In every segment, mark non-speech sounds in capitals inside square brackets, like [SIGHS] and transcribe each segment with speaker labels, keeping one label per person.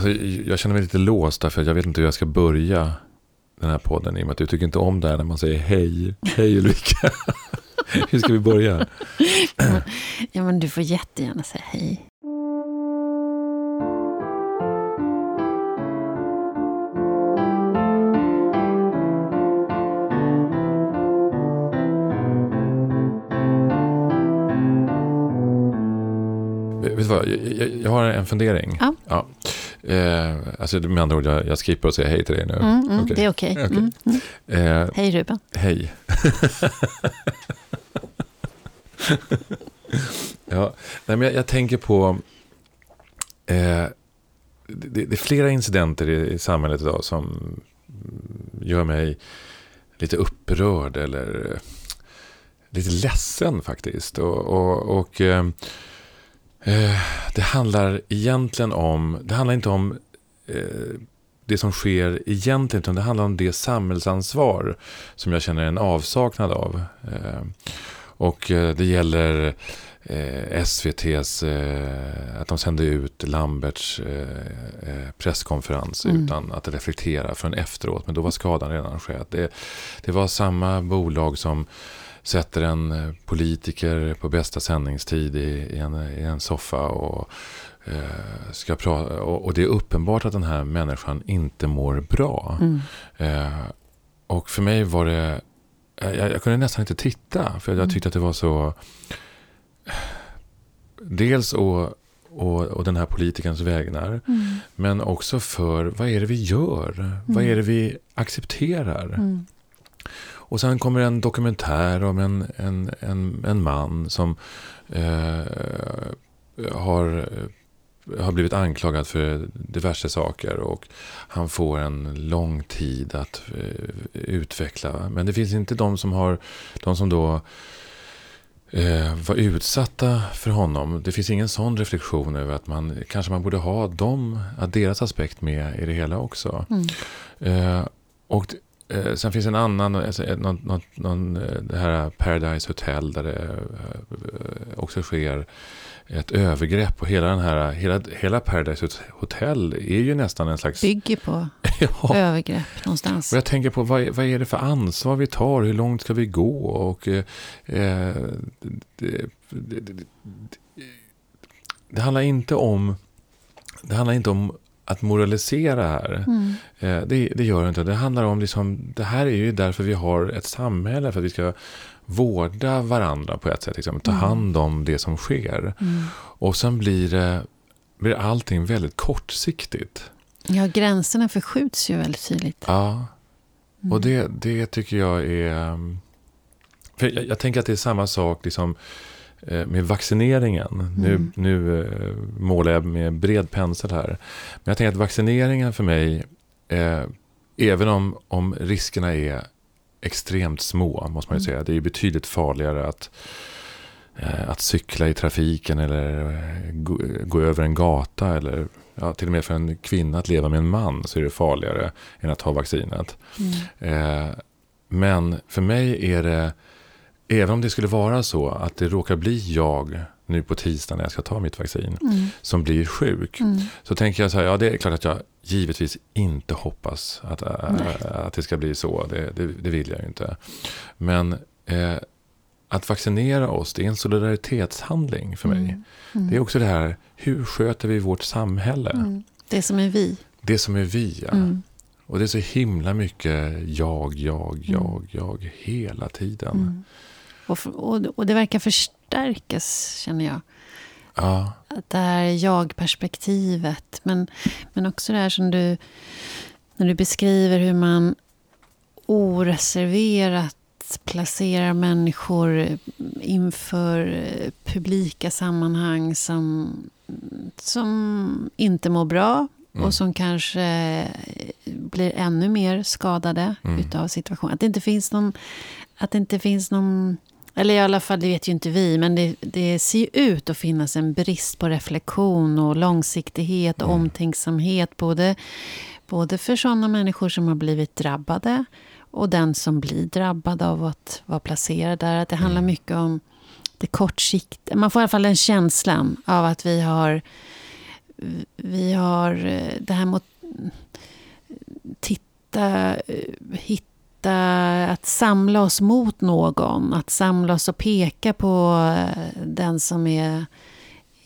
Speaker 1: Alltså, jag känner mig lite låst därför jag vet inte hur jag ska börja den här podden. I och med att du tycker inte om det här när man säger hej. Hej Ulrika. [LAUGHS] hur ska vi börja?
Speaker 2: ja, men du får jättegärna säga hej.
Speaker 1: Vet du vad, jag, jag, jag har en fundering.
Speaker 2: Ja.
Speaker 1: ja. Eh, alltså med andra ord, jag, jag skippar och säger hej till dig nu.
Speaker 2: Mm, mm,
Speaker 1: Okej.
Speaker 2: Det är okej.
Speaker 1: Okej.
Speaker 2: Mm, mm.
Speaker 1: Eh,
Speaker 2: Hej Ruben.
Speaker 1: hej. [LAUGHS] ja, nej, men jag, jag tänker på... Eh, det, det är flera incidenter i, i samhället idag som gör mig lite upprörd eller lite ledsen faktiskt. Och, och, och eh, det handlar egentligen om, det handlar inte om eh, det som sker egentligen, utan det handlar om det samhällsansvar som jag känner en avsaknad av. Eh, och eh, det gäller eh, SVTs, eh, att de sände ut Lamberts eh, eh, presskonferens
Speaker 2: Mm.
Speaker 1: utan att reflektera förrän efteråt. Men då var skadan redan skedd. Det, det var samma bolag som sätter en eh, politiker på bästa sändningstid i, i, en, i en soffa och eh, ska prata. Och, och det är uppenbart att den här människan inte mår bra.
Speaker 2: Mm.
Speaker 1: Eh, och för mig var det, jag, jag kunde nästan inte titta. För jag
Speaker 2: Mm.
Speaker 1: tyckte att det var så, dels och, och, och den här politikerns vägnar.
Speaker 2: Mm.
Speaker 1: Men också för, vad är det vi gör? Vad är det vi accepterar?
Speaker 2: Mm.
Speaker 1: Och sen kommer en dokumentär om en, en, en, en man som eh, har, har blivit anklagad för diverse saker. Och han får en lång tid att eh, utveckla. Men det finns inte de som har, de som då eh, var utsatta för honom. Det finns ingen sån reflektion över att man kanske man borde ha dem, deras aspekt med i det hela också.
Speaker 2: Mm.
Speaker 1: Eh, och eh, sen finns en annan, alltså, någon, någon, någon, eh, det här Paradise Hotel där det eh, också sker ett övergrepp. Och hela, den här, hela, hela Paradise Hotel är ju nästan en slags...
Speaker 2: Bygger på [LAUGHS]
Speaker 1: ja,
Speaker 2: övergrepp någonstans.
Speaker 1: och jag tänker på vad, vad är det för ansvar vi tar? Hur långt ska vi gå? Och, eh, eh, det, det, det, det handlar inte om det handlar inte om att moralisera här.
Speaker 2: Mm.
Speaker 1: Eh, det, det gör det inte. Det handlar om liksom, det här är ju därför vi har ett samhälle. För att vi ska vårda varandra på ett sätt. Liksom, ta
Speaker 2: Mm.
Speaker 1: hand om det som sker.
Speaker 2: Mm.
Speaker 1: Och sen blir, det, blir allting väldigt kortsiktigt.
Speaker 2: Ja, gränserna förskjuts ju väldigt tydligt.
Speaker 1: Ja,
Speaker 2: Mm.
Speaker 1: och det, det tycker jag är... För jag, jag tänker att det är samma sak liksom, med vaccineringen. Nu,
Speaker 2: Mm.
Speaker 1: nu eh, målar jag med bred pensel här. Men jag tänker att vaccineringen för mig, eh, även om, om riskerna är extremt små, måste man ju
Speaker 2: Mm.
Speaker 1: säga. Det är ju betydligt farligare att, eh, att cykla i trafiken eller eh, gå, gå över en gata. Eller ja, till och med för en kvinna att leva med en man så är det farligare än att ta vaccinet.
Speaker 2: Mm.
Speaker 1: Eh, men för mig är det, även om det skulle vara så att det råkar bli jag nu på tisdag när jag ska ta mitt vaccin
Speaker 2: Mm.
Speaker 1: som blir sjuk.
Speaker 2: Mm.
Speaker 1: Så tänker jag så här, ja det är klart att jag givetvis inte hoppas att, äh, att det ska bli så. Det, det, det vill jag ju inte. Men eh, att vaccinera oss, det är en solidaritetshandling för mig.
Speaker 2: Mm. Mm.
Speaker 1: Det är också det här, hur sköter vi vårt samhälle?
Speaker 2: Mm. Det som är vi.
Speaker 1: Det som är vi, ja.
Speaker 2: Mm.
Speaker 1: Och det är så himla mycket jag, jag, jag, jag hela tiden.
Speaker 2: Och, och, och det verkar förstärkas, känner jag.
Speaker 1: Ja,
Speaker 2: Att det här jag-perspektivet. Men, men också det här som du... När du beskriver hur man oreserverat placerar människor inför publika sammanhang som, som inte mår bra
Speaker 1: Mm.
Speaker 2: och som kanske blir ännu mer skadade
Speaker 1: Mm.
Speaker 2: utav situationen. Att det inte finns någon... Att det inte finns någon eller i alla fall, det vet ju inte vi, men det, det ser ju ut att finnas en brist på reflektion och långsiktighet och
Speaker 1: Mm.
Speaker 2: omtänksamhet. Både, både för sådana människor som har blivit drabbade och den som blir drabbad av att vara placerad där. Att det handlar
Speaker 1: Mm.
Speaker 2: mycket om det kortsiktiga. Man får i alla fall den känslan av att vi har vi har eh, det här mot titta, eh, hitta, att samla oss mot någon. Att samla oss och peka på eh, den som är,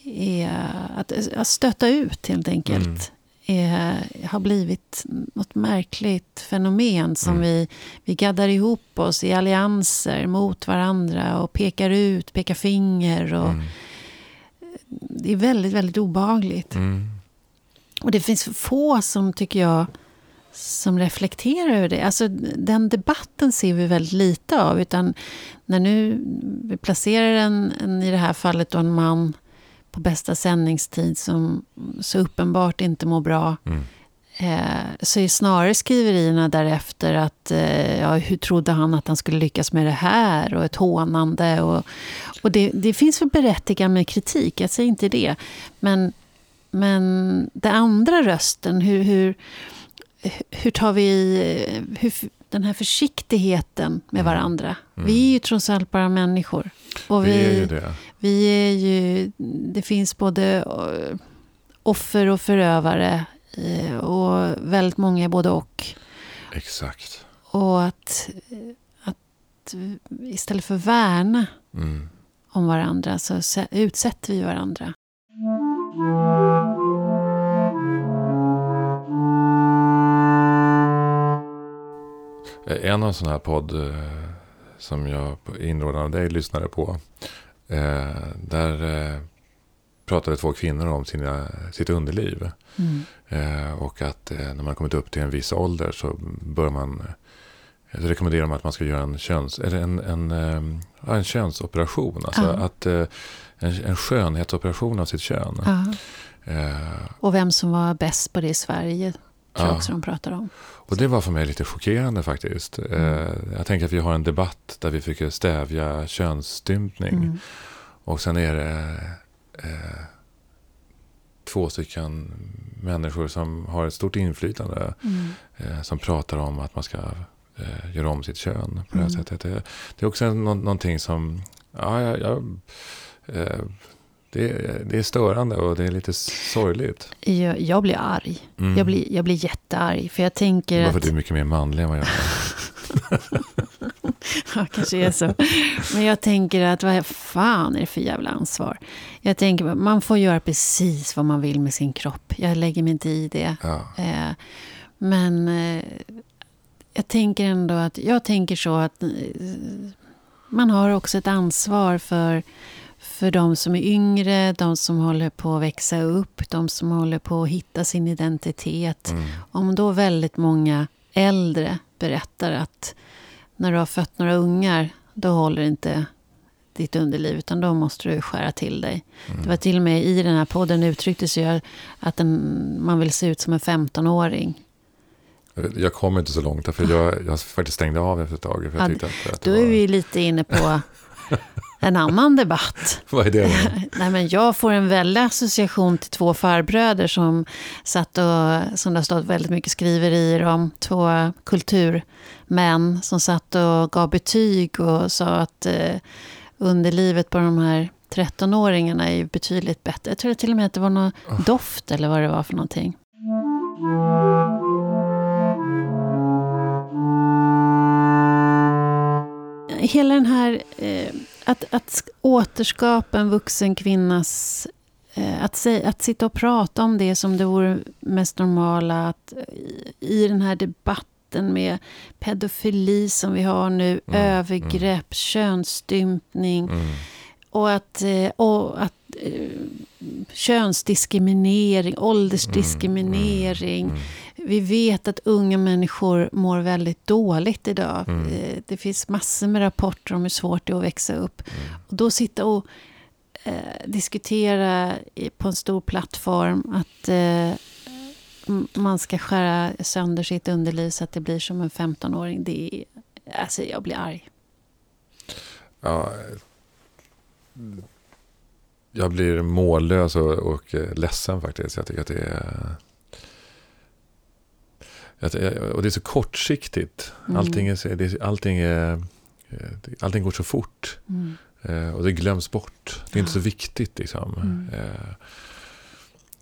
Speaker 2: är att, att stöta ut helt enkelt. Mm. Är, har blivit något märkligt fenomen som mm. vi, vi gaddar ihop oss i allianser mot varandra och pekar ut, pekar finger. Och mm. Det är väldigt, väldigt obehagligt. Mm. Och det finns få som, tycker jag, som reflekterar över det. Alltså, den debatten ser vi väldigt lite av. Utan när nu vi placerar en, en i det här fallet då en man på bästa sändningstid som så uppenbart inte mår bra. Mm. Eh, så är snarare skriverierna därefter att eh, ja, hur trodde han att han skulle lyckas med det här? Och ett hånande. Och, och det, det finns väl berättigat med kritik, jag säger inte det. Men, men den andra rösten, hur, hur hur tar vi hur, den här försiktigheten med mm. varandra? Mm. Vi är ju trots allt bara människor. Och vi, vi, är ju det. Vi är ju, det finns både eh, offer och förövare. Eh, och väldigt många är både och.
Speaker 1: Exakt.
Speaker 2: Och att, att istället för värna mm. om varandra så utsätter vi varandra.
Speaker 1: En av sån här podd eh, som jag inrådan av dig lyssnade på. Eh, där eh, pratade två kvinnor om sina, sitt underliv. Mm. och att när man kommit upp till en viss ålder så bör man så rekommenderar de att man ska göra en, köns, eller en, en, en könsoperation. Alltså att, en, en skönhetsoperation av sitt kön. Ja.
Speaker 2: och vem som var bäst på det i Sverige tror jag också de pratar om.
Speaker 1: Och det var för mig lite chockerande faktiskt. Mm. Eh, jag tänker att vi har en debatt där vi försöker stävja könsstympning. Mm. Och sen är det eh, två stycken människor som har ett stort inflytande. Mm. Eh, som pratar om att man ska eh, göra om sitt kön på det här mm. sättet. Det, det, är också nå någonting som... Ja, jag, jag eh, det, det är störande och det är lite sorgligt.
Speaker 2: Jag, jag blir arg. Mm. Jag, blir, jag blir jättearg. För jag tänker
Speaker 1: Bara för att du är mycket mer manlig än vad jag är. [LAUGHS]
Speaker 2: ja, kanske är så. Men jag tänker att vad fan är det för jävla ansvar? Jag tänker man får göra precis vad man vill med sin kropp. Jag lägger mig inte i det. Ja. Eh, men eh, jag tänker ändå att, jag tänker så att eh, man har också ett ansvar för för de som är yngre, de som håller på att växa upp, de som håller på att hitta sin identitet. Mm. Om då väldigt många äldre berättar att när du har fött några ungar, då håller inte ditt underliv, utan då måste du skära till dig. Mm. Det var till och med i den här podden uttrycktes ju att en, man vill se ut som en 15-åring.
Speaker 1: Jag kom inte så långt, för jag, jag faktiskt stängde av efter ett tag. För jag
Speaker 2: ja, att, att då var... är vi lite inne på [LAUGHS] en annan debatt. [LAUGHS]
Speaker 1: Vad är det då? [LAUGHS]
Speaker 2: Nej, men jag får en väldig association till två farbröder som satt och, som det har stått väldigt mycket skriverier om, två kulturmän som satt och gav betyg och sa att eh, underlivet på de här 13-åringarna är betydligt bättre. Jag tror till och med att det var någon oh. doft eller vad det var för någonting. Hela den här eh, att, att återskapa en vuxen kvinnas... Eh, att, säga, att sitta och prata om det som det vore mest normala. Att, I den här debatten med pedofili som vi har nu. Mm, mm. övergrepp, mm. könsstympning. Mm. Och att, eh, och att eh, könsdiskriminering, åldersdiskriminering. Mm, mm, vi vet att unga människor mår väldigt dåligt idag. Mm. Eh, det finns massor med rapporter om hur svårt det är att växa upp. Mm. Och då sitta och eh, diskutera på en stor plattform att eh, man ska skära sönder sitt underliv så att det blir som en 15-åring. Det är, alltså jag blir arg.
Speaker 1: Ja, jag blir mållös och, och ledsen faktiskt. Jag tycker att det är och det är så kortsiktigt. Mm. Allting, är, allting, är, eh, allting går så fort. Mm. Eh, och det glöms bort. Det är inte så viktigt. Liksom. Mm. Eh,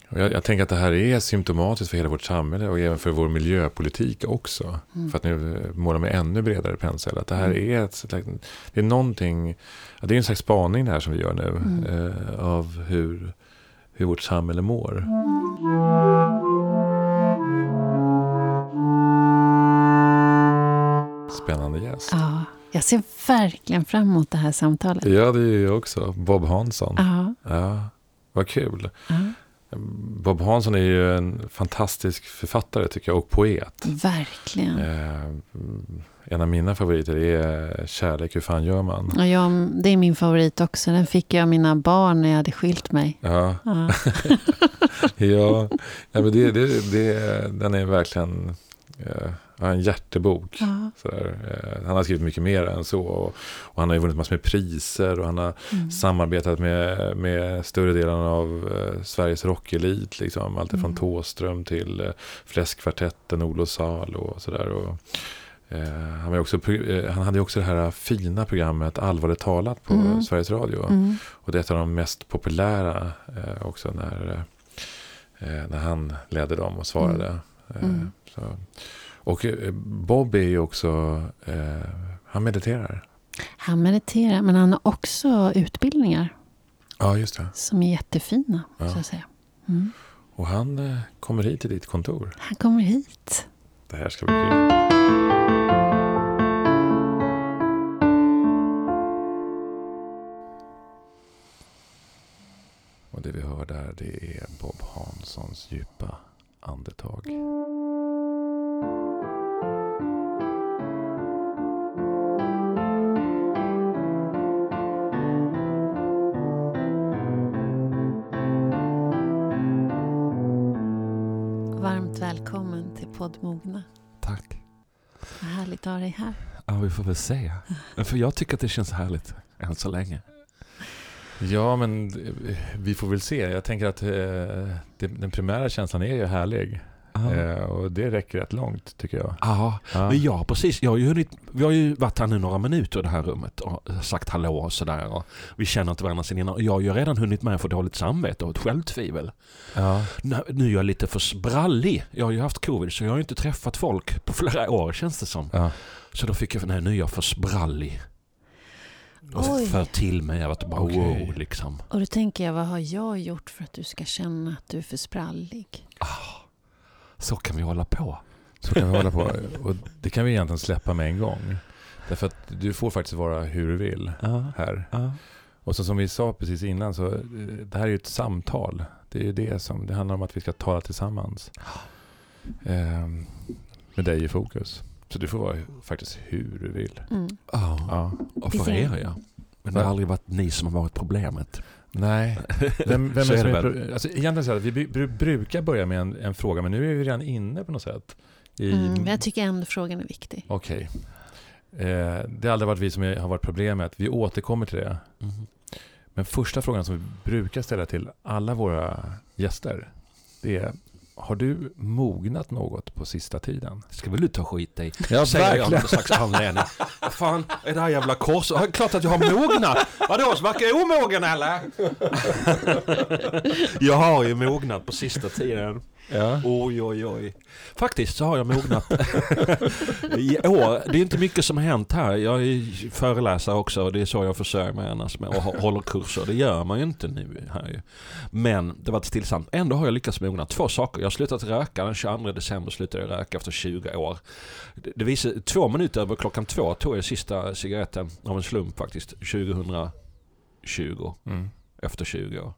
Speaker 1: Och jag, jag tänker att det här är symptomatiskt för hela vårt samhälle och även för vår miljöpolitik också.
Speaker 2: Mm.
Speaker 1: För att nu måla med ännu bredare pensel. Att det här
Speaker 2: Mm.
Speaker 1: är, ett, det är någonting, det är en slags spaning det här som vi gör nu.
Speaker 2: Mm.
Speaker 1: Eh, av hur, hur vårt samhälle mår. Spännande gäst.
Speaker 2: Ja, jag ser verkligen fram emot det här samtalet.
Speaker 1: Ja, det är jag också. Bob Hansson.
Speaker 2: Ja,
Speaker 1: Ja, vad kul.
Speaker 2: ja,
Speaker 1: Bob Hansson är ju en fantastisk författare tycker jag och poet.
Speaker 2: verkligen.
Speaker 1: Eh, en av mina favoriter är Kärlek, hur fan gör man?
Speaker 2: Och jag, det är min favorit också. Den fick jag av mina barn när jag hade skilt mig.
Speaker 1: Ja,
Speaker 2: Ja, [LAUGHS]
Speaker 1: ja, ja men det, det, det, den är verkligen eh, ja, en hjärtebok.
Speaker 2: ja.
Speaker 1: Eh, han har skrivit mycket mer än så. Och, och han har ju vunnit massor med priser och han har
Speaker 2: mm.
Speaker 1: samarbetat med, med större delen av eh, Sveriges rockelit. Liksom. Allt från
Speaker 2: Mm.
Speaker 1: Tåström till eh, Fläskkvartetten, Olof Salo och sådär. Eh, han, var också, eh, han hade ju också det här fina programmet Allvarligt talat på
Speaker 2: Mm.
Speaker 1: Sveriges Radio.
Speaker 2: Mm.
Speaker 1: Och det är ett av de mest populära eh, också när, när han ledde dem och svarade. Eh,
Speaker 2: Mm.
Speaker 1: så. Och eh, Bob är ju också, eh, han mediterar.
Speaker 2: Han mediterar, men han har också utbildningar
Speaker 1: Ja, just det.
Speaker 2: som är jättefina.
Speaker 1: Ja.
Speaker 2: Så att säga. Mm.
Speaker 1: Och han eh, kommer hit till ditt kontor.
Speaker 2: Han kommer hit.
Speaker 1: Det här ska bli kul. Och det vi hör där det är Bob Hanssons djupa andetag.
Speaker 2: Välkommen till poddmogna.
Speaker 3: Tack.
Speaker 2: Vad härligt att ha dig här.
Speaker 3: Ja, vi får väl se. För jag tycker att det känns härligt än så länge.
Speaker 1: Ja, men vi får väl se. Jag tänker att eh, det, den primära känslan är ju härlig.
Speaker 3: Ja.
Speaker 1: Eh, och det räcker rätt långt tycker jag.
Speaker 3: Ja,
Speaker 1: Ja.
Speaker 3: men ja, precis. Jag har ju hunnit, vi har ju varit här nu några minuter i det här rummet och sagt hallå och sådär. Och vi känner inte varandra sen innan. Och jag har ju redan hunnit med att få dåligt samvete och ett självtvivel.
Speaker 1: Ja.
Speaker 3: Nu nu är jag lite för sprallig. Jag har ju haft covid så jag har ju inte träffat folk på flera år känns det som.
Speaker 1: Ja.
Speaker 3: Så då fick jag, nej nu är jag för sprallig. Och
Speaker 2: Oj.
Speaker 3: för till mig, jag var bara wow liksom.
Speaker 2: Och då tänker jag, vad har jag gjort för att du ska känna att du är för sprallig?
Speaker 3: Så kan vi hålla på.
Speaker 1: Så kan vi hålla på. Och det kan vi egentligen släppa med en gång. Därför att du får faktiskt vara hur du vill här.
Speaker 3: ja.
Speaker 1: Och så som vi sa precis innan, så eh, det här är ju ett samtal. Det är ju det som, det handlar om att vi ska tala tillsammans. Ehm, med dig i fokus. Så du får vara faktiskt hur du vill.
Speaker 2: Mm.
Speaker 3: Ja.
Speaker 1: Ja.
Speaker 3: Och för er ja. Men det har aldrig varit ni som har varit problemet.
Speaker 1: Nej. [LAUGHS] Vem, vem
Speaker 3: Så
Speaker 1: är
Speaker 3: är
Speaker 1: som
Speaker 3: det
Speaker 1: är
Speaker 3: väl.
Speaker 1: pro- alltså, egentligen så här, att vi bru- brukar börja med en, en fråga, men nu är vi redan inne på något sätt. I,
Speaker 2: Mm, men jag tycker ändå frågan är viktig.
Speaker 1: Okej. Eh, det har aldrig varit vi som är- har varit problemet. Vi återkommer till det.
Speaker 3: Mm.
Speaker 1: Men första frågan som vi brukar ställa till alla våra gäster. Det är, har du mognat något på sista tiden?
Speaker 3: Ska väl du ta skit i?
Speaker 1: Ja,
Speaker 3: Säger jag av någon slags anledning. Fan är det här jävla kors? Ja, Klart att jag har mognat. Vadå, verkar jag omogen eller? [LAUGHS] jag har ju mognat på sista tiden.
Speaker 1: Ja.
Speaker 3: Oj, oj, oj. Faktiskt så har jag mognat [LAUGHS] i år. Det är inte mycket som har hänt här. Jag är föreläsare också och det är så jag försörjer mig annars med och hå- håller kurser. Det gör man ju inte nu här ju. Men det var ett stillsamt. Ändå har jag lyckats mogna. Två saker. Jag har slutat röka. Den 22 december slutade jag röka efter 20 år. Det, visar, två minuter över klockan två tog jag sista cigaretten av en slump faktiskt. 2020.
Speaker 1: Mm.
Speaker 3: Efter 20 år.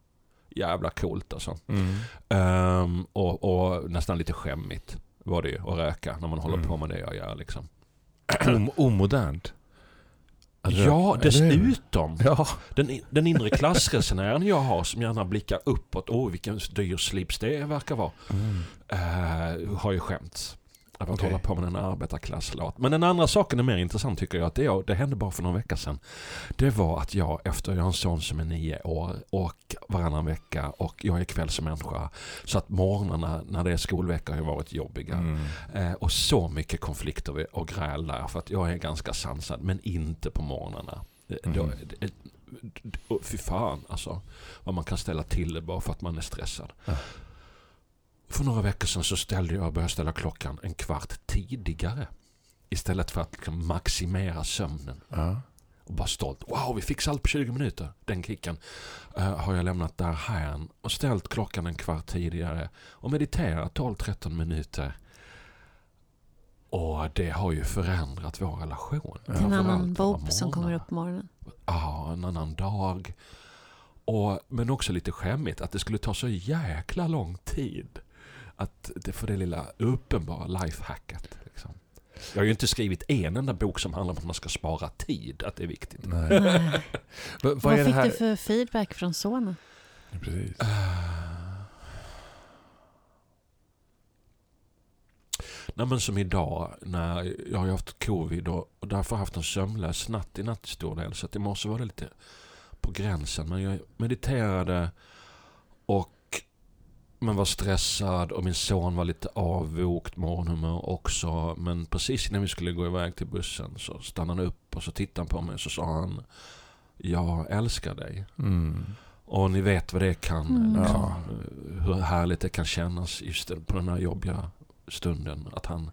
Speaker 3: Jävla coolt alltså.
Speaker 1: Mm.
Speaker 3: Ehm, och, och nästan lite skämmigt var det ju att röka när man håller
Speaker 1: Mm.
Speaker 3: på med det jag gör liksom.
Speaker 1: Om, omodernt.
Speaker 3: Ja, dessutom. [LAUGHS]
Speaker 1: Ja.
Speaker 3: Den, den inre klassresenären jag har som gärna blickar uppåt. Åh, vilken dyr slips det verkar vara.
Speaker 1: Mm.
Speaker 3: Uh, har ju skämts. Att
Speaker 1: Okej.
Speaker 3: hålla på med en arbetarklasslåt. Men den andra saken är mer intressant tycker jag. Att det, det hände bara för några veckor sedan. Det var att jag efter jag har en son som är nio år och varannan vecka och jag är kvällsmänniska. Så att morgnarna när det är skolvecka har ju varit jobbiga.
Speaker 1: Mm.
Speaker 3: Eh, och så mycket konflikter och gräl där. För att jag är ganska sansad men inte på morgnarna. Eh,
Speaker 1: Mm.
Speaker 3: Då, det, det, och fy fan alltså. Vad man kan ställa till det bara för att man är stressad.
Speaker 1: Ja.
Speaker 3: För några veckor sedan så ställde jag, började ställa klockan en kvart tidigare. Istället för att liksom maximera sömnen.
Speaker 1: Ja.
Speaker 3: Och bara stolt. Wow, vi fixade allt på 20 minuter. Den kicken eh, har jag lämnat där här och ställt klockan en kvart tidigare och mediterat 12-13 minuter. Och det har ju förändrat vår relation.
Speaker 2: Till en
Speaker 3: Framförallt
Speaker 2: annan Bob som kommer upp på morgonen.
Speaker 3: Ja, en annan dag. Och, men också lite skämmigt att det skulle ta så jäkla lång tid. Att det för det lilla uppenbara lifehacket. Liksom. Jag har ju inte skrivit en enda bok som handlar om att man ska spara tid, att det är viktigt.
Speaker 1: Nej.
Speaker 2: Nej. [LAUGHS]
Speaker 1: Vad, vad är det
Speaker 2: fick
Speaker 1: här?
Speaker 2: du för feedback från sonen?
Speaker 1: Precis.
Speaker 3: Nej men som idag när jag har haft covid och, och därför haft en sömnlös natt i natt stor del. Så att i morse var det lite på gränsen. Men jag mediterade och man var stressad och min son var lite avvokt morgonhumör också. Men precis innan vi skulle gå iväg till bussen så stannade han upp och så tittade han på mig och så sa han Jag älskar dig.
Speaker 1: Mm.
Speaker 3: Och ni vet vad det kan,
Speaker 2: Mm.
Speaker 3: liksom,
Speaker 1: Ja.
Speaker 3: hur härligt det kan kännas just på den här jobbiga stunden. Att han,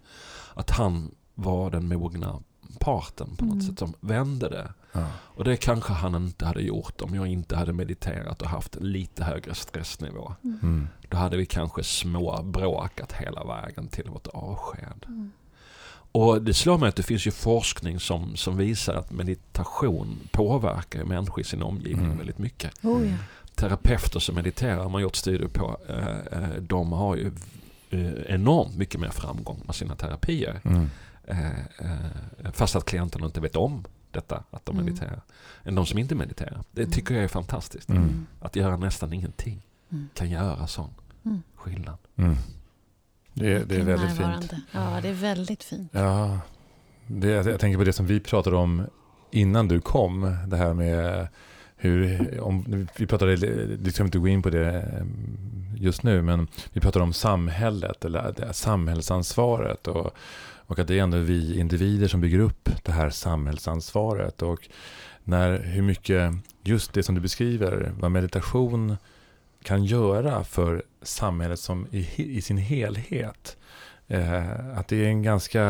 Speaker 3: att han var den mogna parten på något
Speaker 2: Mm.
Speaker 3: sätt som vände det.
Speaker 1: Ja.
Speaker 3: Och det kanske han inte hade gjort om jag inte hade mediterat och haft lite högre stressnivå.
Speaker 1: Mm.
Speaker 3: Då hade vi kanske små bråkat hela vägen till vårt avsked.
Speaker 2: Mm.
Speaker 3: Och det slår mig att det finns ju forskning som, som visar att meditation påverkar människor i sin omgivning
Speaker 1: Mm.
Speaker 3: väldigt mycket
Speaker 2: Oh, ja.
Speaker 3: terapeuter som mediterar, man har gjort studier på, eh, eh, de har ju eh, enormt mycket mer framgång med sina terapier.
Speaker 1: Mm.
Speaker 3: Fast att klienterna inte vet om detta, att de
Speaker 2: Mm.
Speaker 3: mediterar. Än de som inte mediterar. Det
Speaker 2: Mm.
Speaker 3: tycker jag är fantastiskt.
Speaker 1: Mm.
Speaker 3: Att göra nästan ingenting
Speaker 2: Mm.
Speaker 3: kan göra sån skillnad.
Speaker 1: Mm. Det, är- det är väldigt fint.
Speaker 2: Ja, det är väldigt fint.
Speaker 1: Ja, det, jag tänker på det som vi pratade om innan du kom. Det här med hur, om, vi pratade, det ska vi inte gå in på det eh, just nu, men vi pratade om samhället, eller samhällsansvaret och, och att det är ändå vi individer som bygger upp det här samhällsansvaret. Och när, hur mycket, just det som du beskriver, vad meditation kan göra för samhället som i, i sin helhet. Eh, att det är en ganska...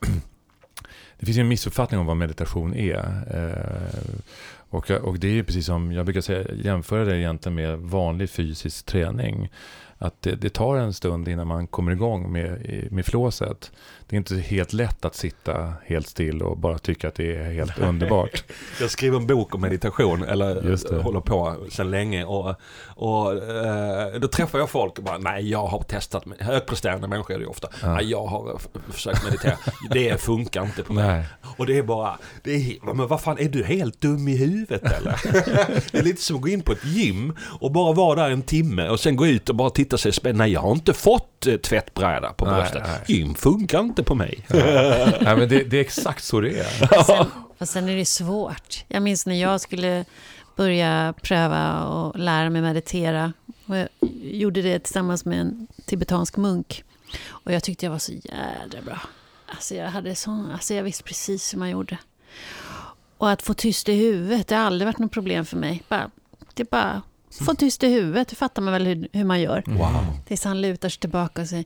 Speaker 1: [CLEARS THROAT] det finns ju en missuppfattning om vad meditation är. Eh, och, och det är ju precis som jag brukar säga, jämföra det egentligen med vanlig fysisk träning. Att det, det tar en stund innan man kommer igång med, med flåset. Det är inte helt lätt att sitta helt still och bara tycka att det är helt underbart. [LAUGHS]
Speaker 3: Jag skriver en bok om meditation, eller
Speaker 1: det.
Speaker 3: håller på sedan länge. Och, och eh, då träffar jag folk och bara, nej jag har testat, högpresterande människor är det ju ofta.
Speaker 1: Ja.
Speaker 3: Nej jag har försökt meditera, det funkar inte på mig.
Speaker 1: Nej.
Speaker 3: Och det är bara, det är, men vad fan är du helt dum i huvudet eller? [LAUGHS] det är lite som att gå in på ett gym och bara vara där en timme och sen gå ut och bara titta sig i spegeln. Nej jag har inte fått eh, tvättbräda på bröstet. Gym funkar inte på mig. [LAUGHS]
Speaker 1: Nej, men det, det är exakt så det är.
Speaker 2: Sen, fast sen är det svårt. Jag minns när jag skulle börja pröva och lära mig meditera. Och jag gjorde det tillsammans med en tibetansk munk. Och jag tyckte jag var så jädra bra. Alltså jag, hade sån, alltså jag visste precis hur man gjorde. Och att få tyst i huvudet, det har aldrig varit något problem för mig. Bara, det är bara få tyst i huvudet, det fattar man väl hur, hur man gör.
Speaker 3: Wow.
Speaker 2: Tills han lutar sig tillbaka och säger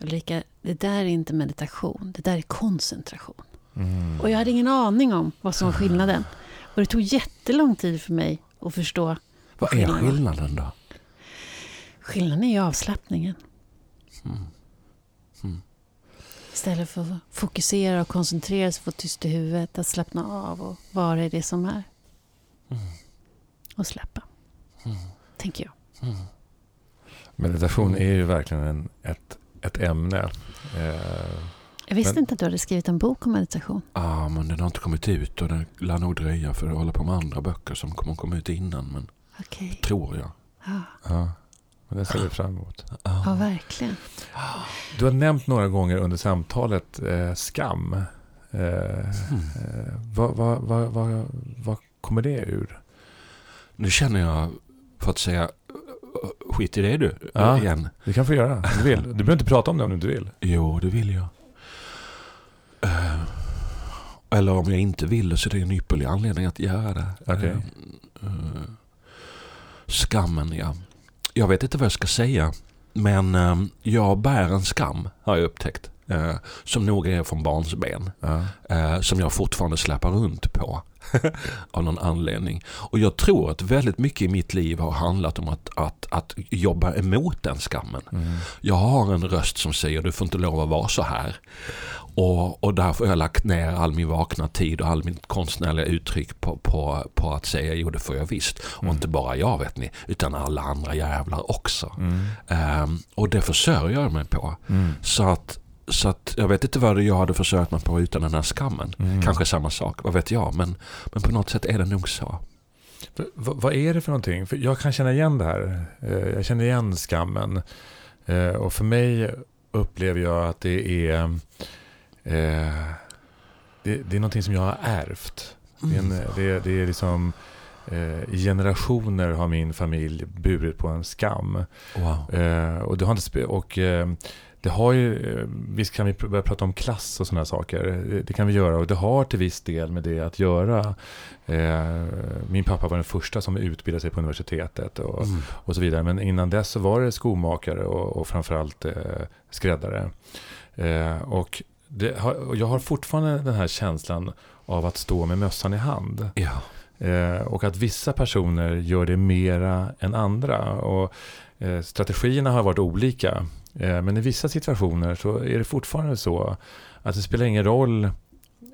Speaker 2: Ulrika, det där är inte meditation, det där är koncentration.
Speaker 1: Mm.
Speaker 2: Och jag hade ingen aning om vad som var skillnaden. Och det tog jättelång tid för mig att förstå
Speaker 3: Vad är skillnaden då?
Speaker 2: Skillnaden är ju avslappningen.
Speaker 3: Mm. Mm.
Speaker 2: Istället för att fokusera och koncentrera sig, få tyst i huvudet, att slappna av och vara i det som är.
Speaker 3: Mm.
Speaker 2: Och släppa,
Speaker 3: Mm.
Speaker 2: tänker jag.
Speaker 3: Mm.
Speaker 1: Meditation är ju verkligen en, ett, ett ämne. Eh,
Speaker 2: Jag visste
Speaker 1: Men-
Speaker 2: inte att du hade skrivit en bok om meditation.
Speaker 3: Ja, men den har inte kommit ut och det lär nog dröja för jag håller på med andra böcker som kommer komma ut innan. Men
Speaker 2: Okej.
Speaker 3: tror jag.
Speaker 2: Ja,
Speaker 1: ja, men det ser vi fram emot.
Speaker 2: ja, verkligen.
Speaker 1: Du har nämnt några gånger under samtalet eh, skam. Eh,
Speaker 3: Mm.
Speaker 1: eh, vad, vad, vad, vad, vad kommer det ur?
Speaker 3: Nu känner jag, för att säga, skit i det du,
Speaker 1: Ja.
Speaker 3: igen.
Speaker 1: Du kan få göra du vill. Du behöver inte prata om det om du inte vill.
Speaker 3: Jo, det vill jag. Eh, eller om jag inte vill det så är det en ypperlig anledning att göra det.
Speaker 1: Okej.
Speaker 3: Eh, eh, skammen, ja. Jag vet inte vad jag ska säga. men jag bär en skam, har jag upptäckt. Eh, som nog är från barnsben.
Speaker 1: Ja.
Speaker 3: Eh, som jag fortfarande släpar runt på. [LAUGHS] av någon anledning. Och jag tror att väldigt mycket i mitt liv har handlat om att, att, att jobba emot den skammen.
Speaker 1: Mm.
Speaker 3: Jag har en röst som säger du får inte lov att vara så här. Och, och därför har jag lagt ner all min vakna tid och all min konstnärliga uttryck på, på, på att säga jo det får jag visst. Och
Speaker 1: Mm.
Speaker 3: inte bara jag vet ni, utan alla andra jävlar också.
Speaker 1: Mm.
Speaker 3: Ehm, och det försörjer jag mig på.
Speaker 1: Mm.
Speaker 3: Så att, så att jag vet inte vad jag hade försörjt mig på utan den här skammen.
Speaker 1: Mm.
Speaker 3: Kanske samma sak, vad vet jag. Men, men på något sätt är det nog så.
Speaker 1: V- vad är det för någonting? För jag kan känna igen det här. Eh, Jag känner igen skammen. Eh, Och för mig upplever jag att det är eh, det, det är någonting som jag har ärvt. Det är, en, det, det är liksom i generationer har min familj burit på en skam.
Speaker 3: Wow.
Speaker 1: Och det har inte och det har ju, eh, visst kan vi börja prata om klass och sådana saker. Det, det kan vi göra och det har till viss del med det att göra. Eh, min pappa var den första som utbildade sig på universitetet och,
Speaker 3: Mm.
Speaker 1: och så vidare. Men innan dess så var det skomakare och, och framförallt eh, skräddare. Eh, och, har, och jag har fortfarande den här känslan av att stå med mössan i hand.
Speaker 3: Ja.
Speaker 1: Eh, och att vissa personer gör det mera än andra. Och, eh, strategierna har varit olika. Eh, men i vissa situationer så är det fortfarande så att det spelar ingen roll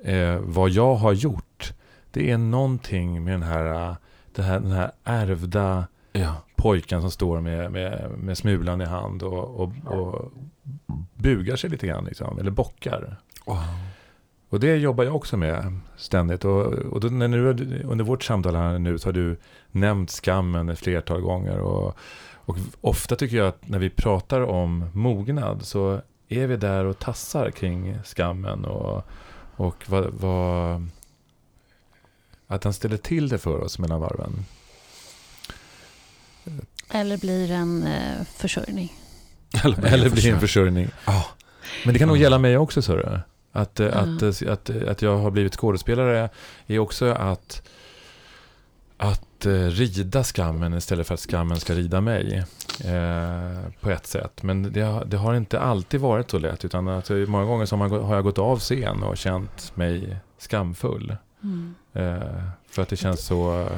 Speaker 1: eh, vad jag har gjort. Det är någonting med den här, den här, den här ärvda
Speaker 3: Ja.
Speaker 1: pojken som står med, med, med smulan i hand och, och, och bugar sig lite grann. Liksom, eller bockar.
Speaker 3: Wow.
Speaker 1: Och det jobbar jag också med ständigt. Och, och då, när nu, under vårt samtal här nu så har du nämnt skammen ett flertal gånger. Och, och ofta tycker jag att när vi pratar om mognad så är vi där och tassar kring skammen. Och, och vad, vad, att den ställer till det för oss mellan varven.
Speaker 2: Eller blir en eh, försörjning. [LAUGHS]
Speaker 3: Eller,
Speaker 1: Eller blir en försörjning.
Speaker 3: Ja.
Speaker 1: Men det kan nog gälla mig också, så att,
Speaker 2: Ja.
Speaker 1: att, eh, att, att jag har blivit skådespelare är också att, att eh, rida skammen istället för att skammen ska rida mig. Eh, på ett sätt. Men det, har- det har inte alltid varit så lätt. Utan att, många gånger så har, jag gått av scen och känt mig skamfull.
Speaker 2: Mm.
Speaker 1: Eh, för att det känns så...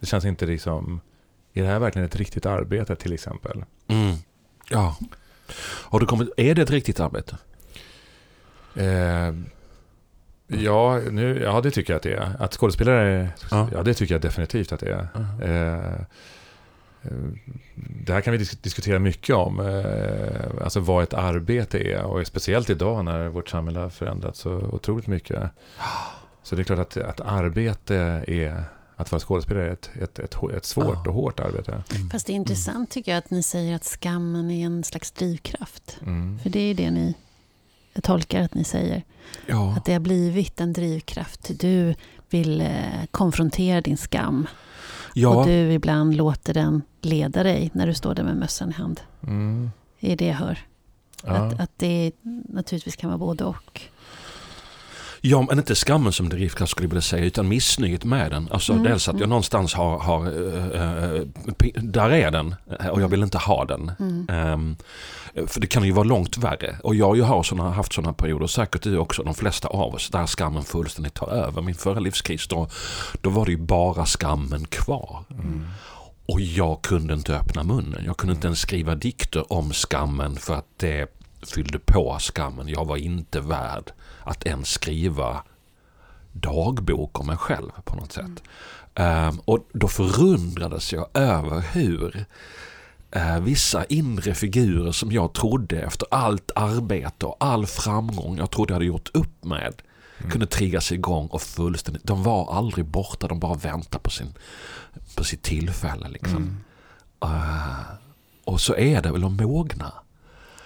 Speaker 1: Det känns inte liksom... Är det här verkligen ett riktigt arbete till exempel?
Speaker 3: Mm. Ja. Har du kommit, är det ett riktigt arbete?
Speaker 1: Eh, ja, nu, ja, det tycker jag att det är. Att skådespelare, ja.
Speaker 3: Ja.
Speaker 1: det tycker jag definitivt att det är. Eh, eh, det här kan vi dis- diskutera mycket om, eh, alltså vad ett arbete är. Och speciellt idag när vårt samhälle har förändrats så otroligt mycket. Så det är klart att, att arbete är, att vara skådespelare är ett, ett, ett, ett svårt och hårt arbete.
Speaker 3: Mm.
Speaker 2: Fast det är intressant tycker jag att ni säger att skammen är en slags drivkraft.
Speaker 1: Mm.
Speaker 2: För det är det ni jag tolkar att ni säger.
Speaker 3: Ja.
Speaker 2: Att det har blivit en drivkraft. Du vill eh, konfrontera din skam.
Speaker 3: ja.
Speaker 2: Och du ibland låter den leda dig när du står där med mössan i hand.
Speaker 1: Mm.
Speaker 2: Det är det jag hör.
Speaker 1: Ja.
Speaker 2: Att, att det naturligtvis kan vara både och.
Speaker 3: Ja, men inte skammen som drivkraft skulle jag vilja säga, utan missnöjet med den. Alltså
Speaker 2: Mm,
Speaker 3: dels att jag
Speaker 2: mm.
Speaker 3: någonstans har, har pi- där är den eh, och jag vill inte ha den.
Speaker 2: Mm.
Speaker 3: Ehm, för det kan ju vara långt värre. Och jag har såna, haft sådana perioder, säkert du också, de flesta av oss, där skammen fullständigt tar över. Min förra livskris, då, då var det ju bara skammen kvar.
Speaker 1: Mm.
Speaker 3: Och jag kunde inte öppna munnen. Jag kunde inte ens skriva dikter om skammen för att det fyllde på skammen. Jag var inte värd att ens skriva dagbok om mig själv på något sätt. Ehm, och då förundrades jag över hur eh, vissa inre figurer som jag trodde efter allt arbete och all framgång jag trodde jag hade gjort upp med kunde triggas igång och fullständigt, de var aldrig borta, de bara väntade på, sin, på sitt tillfälle. Liksom.
Speaker 1: Mm.
Speaker 3: Eh, och så är det väl att mogna.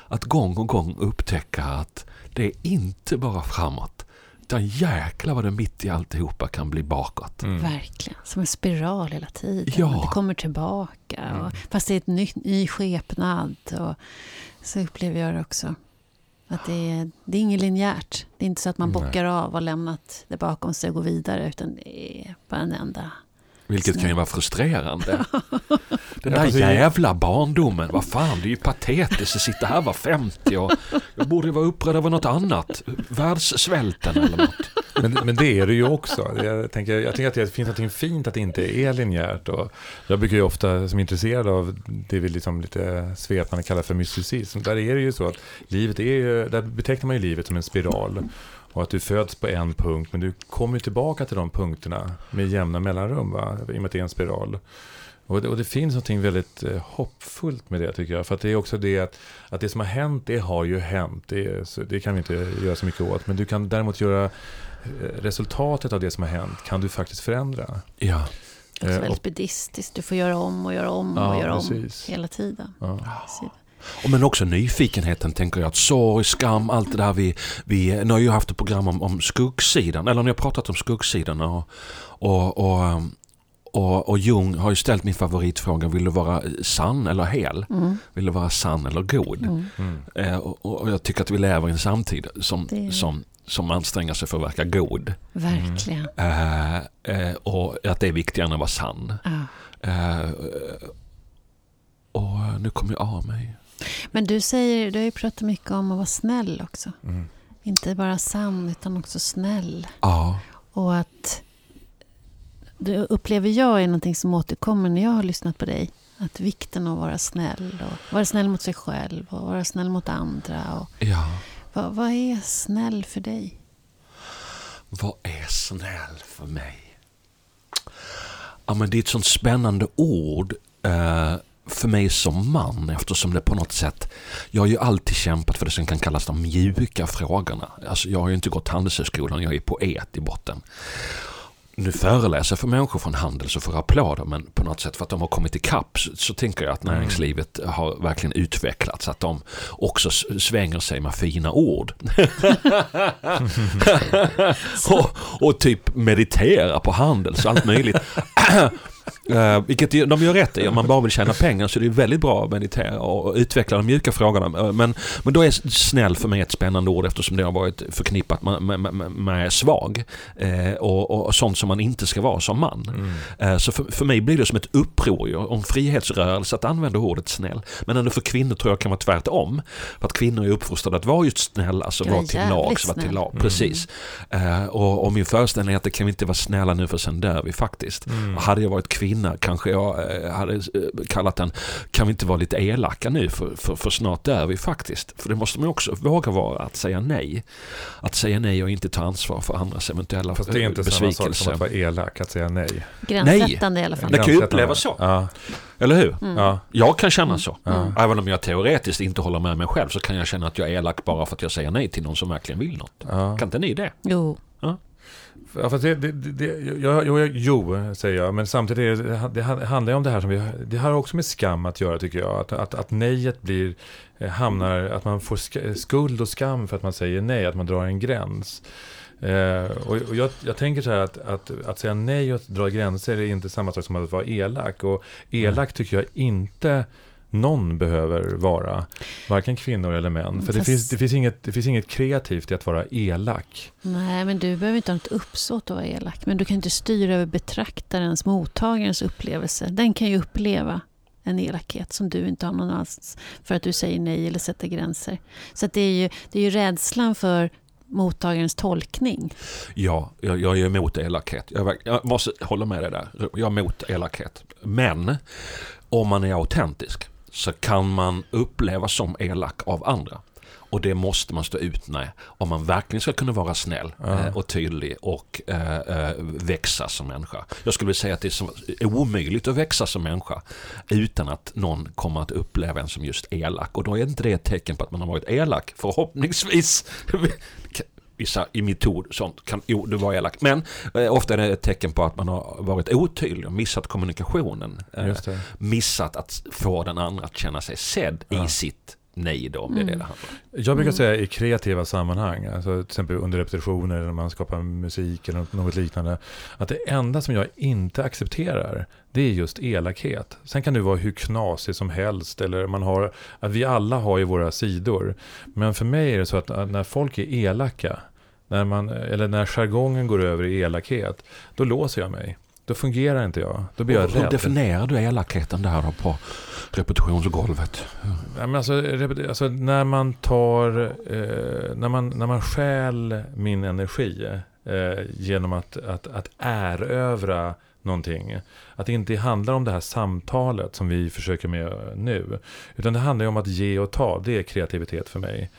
Speaker 3: Att gång och gång upptäcka att det är inte bara framåt. Utan jäklar vad det mitt i alltihopa kan bli bakåt.
Speaker 1: Mm.
Speaker 2: Verkligen. Som en spiral hela tiden.
Speaker 3: Ja.
Speaker 2: Det kommer tillbaka. Och, fast det är ett ny, ny skepnad. Och, så upplever jag det också. Att det är, det är inget linjärt. Det är inte så att man
Speaker 1: Nej.
Speaker 2: bockar av och lämnat det bakom sig och går vidare. Utan det är bara en enda
Speaker 3: Vilket kan ju vara frustrerande. [LAUGHS] Den där jävla barndomen, vad fan det är ju patetiskt att sitta här var 50 och jag borde vara upprörd över något annat. Världssvälten eller något.
Speaker 1: Men, men det är det ju också. Jag tänker, jag tänker att det finns något fint att det inte är linjärt. Och jag brukar ju ofta, som är intresserad av det vi liksom lite svepande kallar för mysticism, där är det ju så att livet är ju, där betecknar man ju livet som en spiral. Och att du föds på en punkt, men du kommer tillbaka till de punkterna med jämna mellanrum, va? i och med att det är en spiral. Och det, och det finns något väldigt eh, hoppfullt med det tycker jag. För att det är också det att, att det som har hänt, det har ju hänt. Det, så, det kan vi inte göra så mycket åt. Men du kan däremot göra eh, resultatet av det som har hänt, kan du faktiskt förändra.
Speaker 3: Ja.
Speaker 2: Det är också
Speaker 1: Eh,
Speaker 2: väldigt buddhistiskt. Du får göra om och göra om
Speaker 1: Ja,
Speaker 2: och göra
Speaker 1: precis.
Speaker 2: om hela tiden.
Speaker 1: Ja.
Speaker 3: Och Men också nyfikenheten tänker jag. Att sorg, skam, allt det där vi... vi nu har jag haft ett program om, om skuggsidan. Eller ni har pratat om skuggsidan. Och, och, och, och, och Jung har ju ställt min favoritfråga. Vill du vara sann eller hel?
Speaker 2: Mm.
Speaker 3: Vill du vara sann eller god?
Speaker 2: Mm.
Speaker 1: Mm.
Speaker 3: Eh, och, och jag tycker att vi lever i en samtid som,
Speaker 2: Det-
Speaker 3: som, som anstränger sig för att verka god.
Speaker 2: Verkligen.
Speaker 3: Eh, eh, och att det är viktigare än att vara sann.
Speaker 2: Ja.
Speaker 3: Eh, och nu kommer jag av mig.
Speaker 2: Men du säger, du har ju pratat mycket om att vara snäll också.
Speaker 1: Mm.
Speaker 2: Inte bara sann utan också snäll.
Speaker 3: Ja,
Speaker 2: Och att det upplever jag är någonting som återkommer när jag har lyssnat på dig. Att vikten av att vara snäll och vara snäll mot sig själv och vara snäll mot andra. Och
Speaker 3: ja.
Speaker 2: vad, vad är snäll för dig?
Speaker 3: Vad är snäll för mig? Ja, men det är ett sånt spännande ord eh, för mig som man eftersom det på något sätt... Jag har ju alltid kämpat för det som kan kallas de mjuka frågorna. Alltså, jag har ju inte gått Handelshögskolan, jag är poet i botten. Nu föreläser jag för människor från Handels och får applåder men på något sätt för att de har kommit ikapp så, så tänker jag att näringslivet har verkligen utvecklats. Att de också svänger sig med fina ord. [LAUGHS] [LAUGHS] och, och typ meditera på Handels och allt möjligt. [LAUGHS] Uh, vilket de gör rätt i, om man bara vill tjäna pengar så är det väldigt bra att meditera och utveckla de mjuka frågorna. Eh, Men, men då är snäll för mig ett spännande ord eftersom det har varit förknippat med, med, med, med svag eh, och, och sånt som man inte ska vara som man.
Speaker 1: Mm.
Speaker 3: Eh, Så för, för mig blir det som ett uppror ju, om frihetsrörelse att använda ordet snäll. Men ändå för kvinnor tror jag kan vara tvärtom. För att kvinnor är uppfostrade att vara just snälla, alltså
Speaker 2: Ja,
Speaker 3: vara till lags, vara till lag.
Speaker 1: Mm.
Speaker 3: Precis. Och, och min föreställning är att det kan vi inte vara snälla nu för sen dör vi faktiskt.
Speaker 1: Mm.
Speaker 3: Hade jag varit kvinna kanske jag eh, hade eh, kallat den Kan vi inte vara lite elaka nu för, för, för snart dör vi faktiskt. För det måste man också våga vara, att säga nej. Att säga nej och inte ta ansvar för andras eventuella
Speaker 1: Fast det är inte samma sak som
Speaker 3: besvikelse.
Speaker 1: att vara elak, att säga nej.
Speaker 2: Gränssättande i alla fall.
Speaker 3: Det kan ju upplevas så.
Speaker 1: Ja,
Speaker 3: Eller hur?
Speaker 2: Mm.
Speaker 1: ja,
Speaker 3: Jag kan känna så.
Speaker 1: ja.
Speaker 3: Även om jag teoretiskt inte håller med mig själv så kan jag känna att jag är elak bara för att jag säger nej till någon som verkligen vill något.
Speaker 1: ja.
Speaker 3: Kan inte ni det?
Speaker 2: Jo,
Speaker 1: Ja, fast det, det, det, det, jag, jag, jo, säger jag, men samtidigt det, det handlar ju om det här som vi, det har också med skam att göra tycker jag. Att, att, att nejet blir, eh, hamnar, att man får sk- skuld och skam för att man säger nej, att man drar en gräns. Eh, och och jag, jag tänker så här att, att, att säga nej och dra gränser är inte samma sak som att vara elak. Och elak tycker jag inte någon behöver vara. Varken kvinnor eller män. För det
Speaker 2: Fast-
Speaker 1: finns, det, finns inget, det finns inget kreativt i att vara elak.
Speaker 2: nej men du behöver inte ha något uppsåt att vara elak. Men du kan inte styra över betraktarens, mottagarens upplevelse. Den kan ju uppleva en elakhet som du inte har någon alls för att du säger nej eller sätter gränser. Så att det, är ju, det är ju rädslan för mottagarens tolkning.
Speaker 3: Ja, jag, jag är emot elakhet. Jag, jag måste hålla med dig där. Jag är emot elakhet. Men om man är autentisk så kan man upplevas som elak av andra. Och det måste man stå ut med om man verkligen ska kunna vara snäll
Speaker 1: Ja.
Speaker 3: eh, och tydlig och eh, växa som människa. Jag skulle vilja säga att det är omöjligt att växa som människa utan att någon kommer att uppleva en som just elak. Och då är inte det ett tecken på att man har varit elak, förhoppningsvis. Vissa i metod sånt kan, jo du var elak. Men eh, ofta är det ett tecken på att man har varit otydlig och missat kommunikationen. Eh,
Speaker 1: det.
Speaker 3: missat att få den andra att känna sig sedd
Speaker 1: Ja.
Speaker 3: i sitt nej då, om det är det
Speaker 2: Mm.
Speaker 3: det handlar om.
Speaker 1: Jag brukar
Speaker 2: Mm.
Speaker 1: säga i kreativa sammanhang, alltså till exempel under repetitioner eller när man skapar musik eller något liknande, att det enda som jag inte accepterar, det är just elakhet. Sen kan du vara hur knasig som helst, eller man har, att vi alla har ju våra sidor. Men för mig är det så att att när folk är elaka, när man, eller när jargongen går över i elakhet, då låser jag mig. Då fungerar inte jag. Då blir jag
Speaker 3: Hur
Speaker 1: rädd.
Speaker 3: definierar du elakheten där då på repetitionsgolvet?
Speaker 1: Ja, men alltså, alltså, när man tar, eh, när, man, när man stjäl min energi eh, genom att, att, att erövra någonting. Att det inte handlar om det här samtalet som vi försöker med nu. Utan det handlar ju om att ge och ta. Det är kreativitet för mig.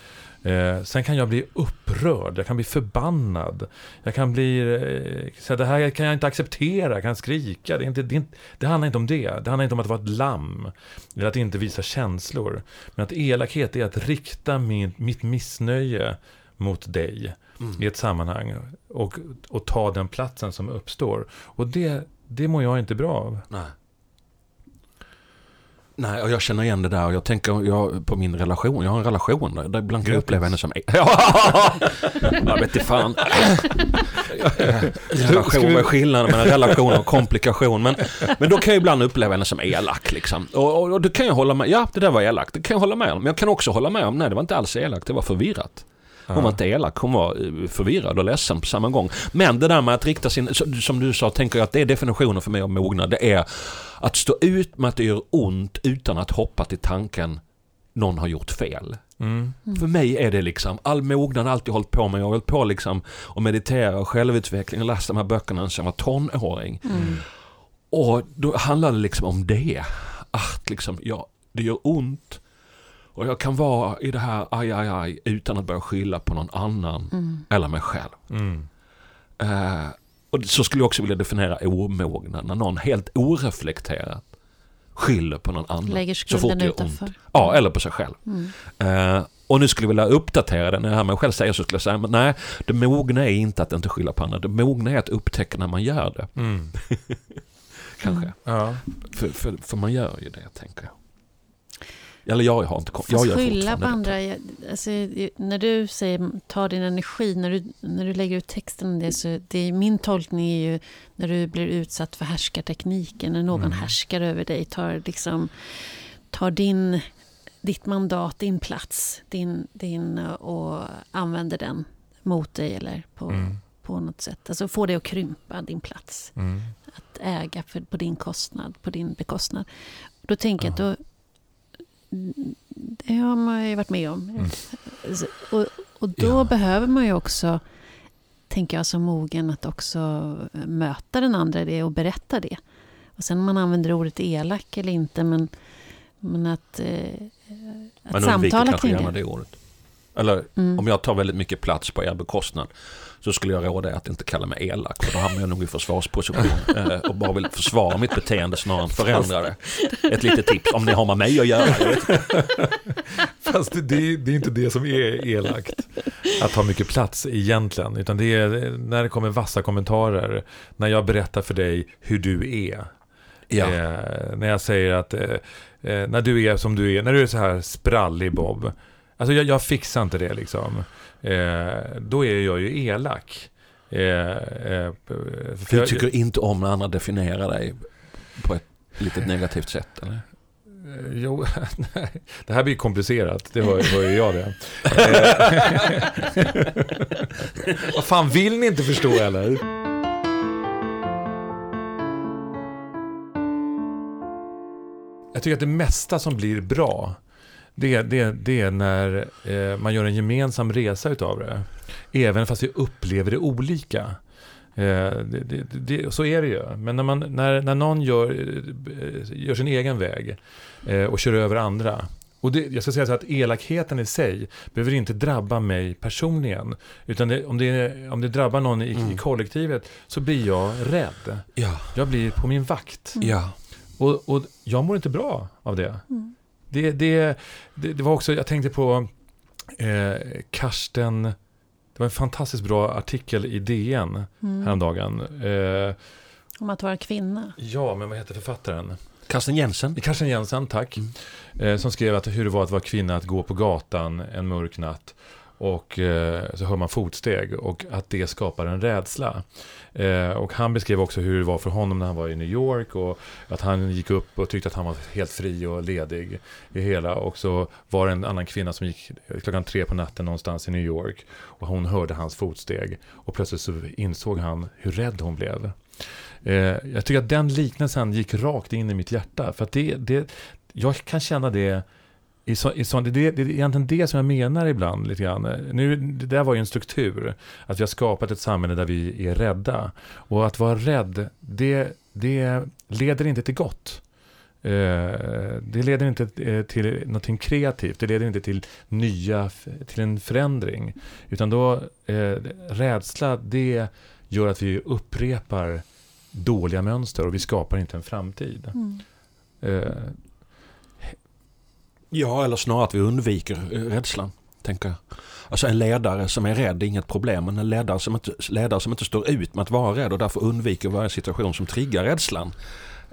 Speaker 1: Eh, sen kan jag bli upprörd, jag kan bli förbannad. Jag kan bli, eh, så det här kan jag inte acceptera, jag kan skrika. Det, är inte, det, är inte, det handlar inte om det. Det handlar inte om att vara ett lamm. Eller att inte visa känslor. Men att elakhet är att rikta min, mitt missnöje mot dig
Speaker 3: Mm.
Speaker 1: i ett sammanhang. Och, och ta den platsen som uppstår. Och det, det mår jag inte bra av.
Speaker 3: Nej. Nej, och jag känner igen det där och jag tänker jag, på min relation. Jag har en relation där, ibland kan jag uppleva henne som... Ja, [LAUGHS] jag vet inte fan. [LAUGHS] relation, vad är skillnaden mellan relation och [LAUGHS] komplikation? Men, men då kan jag ibland uppleva henne som elak liksom. Och, och, och det kan jag hålla med Ja, det där var elakt. Det kan jag hålla med om. Men jag kan också hålla med om, nej det var inte alls elakt, det var förvirrat. Hon var inte elak, hon var eh, förvirrad och ledsen på samma gång. Men det där med att rikta sin, som du sa, tänker jag att det är definitionen för mig av mognad. Det är att stå ut med att det gör ont utan att hoppa till tanken någon har gjort fel.
Speaker 1: Mm.
Speaker 3: För mig är det liksom, all mognad har alltid hållit på med. Jag har hållit på liksom och meditera och självutveckling och läst de här böckerna sedan jag var tonåring.
Speaker 2: Mm.
Speaker 3: Och då handlar det liksom om det. Att liksom, ja, det gör ont. Och jag kan vara i det här aj, aj, aj utan att börja skylla på någon annan
Speaker 2: Mm.
Speaker 3: eller mig själv.
Speaker 1: Mm.
Speaker 3: Eh, och så skulle jag också vilja definiera omognad. När någon helt oreflekterat skyller på någon annan.
Speaker 2: Lägger
Speaker 3: så fort
Speaker 2: skulden
Speaker 3: det gör ont.
Speaker 2: utanför.
Speaker 3: Ja, eller på sig själv.
Speaker 2: Mm.
Speaker 3: Eh, och nu skulle jag vilja uppdatera det. När jag hör mig själv säga så skulle jag säga, men nej, det mogna är inte att inte skylla på andra. Det mogna är att upptäcka när man gör det.
Speaker 1: Mm. [LAUGHS]
Speaker 3: Kanske.
Speaker 1: Ja.
Speaker 3: För, för, för man gör ju det, tänker jag. Eller jag har inte kom- jag
Speaker 2: skylla på andra. jag- Alltså, när du säger ta din energi, när du, när du lägger ut texten det, så det min tolkning är ju när du blir utsatt för härskartekniken, när någon
Speaker 1: Mm.
Speaker 2: härskar över dig, tar, liksom, tar din, ditt mandat, din plats, din, din, och använder den mot dig eller på,
Speaker 1: Mm.
Speaker 2: på något sätt. Alltså får dig att krympa din plats.
Speaker 1: Mm.
Speaker 2: Att äga för, på din kostnad, på din bekostnad. Då tänker jag att då... Det har man ju varit med om.
Speaker 1: Mm.
Speaker 2: Och, och då
Speaker 3: Ja.
Speaker 2: behöver man ju också, tänker jag som mogen, att också möta den andra i det och berätta det. Och sen om man använder ordet elak eller inte, men, men att, eh, att
Speaker 3: undviker
Speaker 2: samtala
Speaker 3: kanske
Speaker 2: kring
Speaker 3: gärna
Speaker 2: det.
Speaker 3: det ordet. Eller
Speaker 2: Mm.
Speaker 3: om jag tar väldigt mycket plats på er bekostnad så skulle jag råda er att inte kalla mig elak. För då hamnar jag nog i försvarsposition [LAUGHS] eh, och bara vill försvara mitt beteende snarare än förändra det. Ett litet tips om ni har med mig att göra. [LAUGHS]
Speaker 1: Fast det, det, det är inte det som är elakt. Att ta mycket plats egentligen. Utan det är när det kommer vassa kommentarer. När jag berättar för dig hur du är.
Speaker 3: Ja.
Speaker 1: Eh, när jag säger att eh, eh, när du är som du är, när du är så här sprallig Bob. Alltså jag, jag fixar inte det liksom. Eh, då är jag ju elak. Eh, eh, för
Speaker 3: Du
Speaker 1: jag-
Speaker 3: tycker inte om när andra definierar dig på ett lite negativt sätt eller?
Speaker 1: Eh, Jo, [LAUGHS] nej. det här blir komplicerat, det hör, hör ju jag det. [LAUGHS] Eh, [LAUGHS] Vad fan, vill ni inte förstå eller? Jag tycker att det mesta som blir bra, det, det, det är när eh, man gör en gemensam resa utav det. Även fast vi upplever det olika. Eh, det, det, det, så är det ju. Men när, man, när, när någon gör, eh, gör sin egen väg eh, och kör över andra. Och det, jag ska säga så att elakheten i sig behöver inte drabba mig personligen. Utan det, om, det, om det drabbar någon i, i
Speaker 3: Mm.
Speaker 1: kollektivet så blir jag rädd.
Speaker 3: Ja.
Speaker 1: Jag blir på min vakt.
Speaker 3: Ja.
Speaker 1: Och, och jag mår inte bra av det.
Speaker 2: Mm.
Speaker 1: Det, det, det, det var också, jag tänkte på eh, Karsten, det var en fantastiskt bra artikel i DN
Speaker 2: Mm.
Speaker 1: häromdagen. Eh,
Speaker 2: Om att vara kvinna.
Speaker 1: ja, men vad heter författaren?
Speaker 3: Karsten Jensen.
Speaker 1: Karsten Jensen, tack.
Speaker 3: Mm.
Speaker 1: Eh, som skrev att hur det var att vara kvinna, att gå på gatan en mörk natt och eh, så hör man fotsteg och att det skapar en rädsla. Eh, och han beskrev också hur det var för honom när han var i New York och att han gick upp och tyckte att han var helt fri och ledig i hela. Och så var det en annan kvinna som gick klockan tre på natten någonstans i New York och hon hörde hans fotsteg och plötsligt så insåg han hur rädd hon blev. Eh, jag tycker att den liknelsen gick rakt in i mitt hjärta för att det, det jag kan känna det i så, i så, det, det, det är egentligen det som jag menar ibland lite grann. Nu, det där var ju en struktur. Att vi har skapat ett samhälle där vi är rädda. Och att vara rädd, det, det leder inte till gott. Eh, det leder inte eh, till någonting kreativt. Det leder inte till nya, till en förändring. Utan då, eh, rädsla, det gör att vi upprepar dåliga mönster och vi skapar inte en framtid. Mm.
Speaker 3: Ja, eller snarare att vi undviker eh, rädslan. Tänker jag. Alltså en ledare som är rädd är inget problem, men en ledare som, inte, ledare som inte står ut med att vara rädd och därför undviker varje situation som triggar rädslan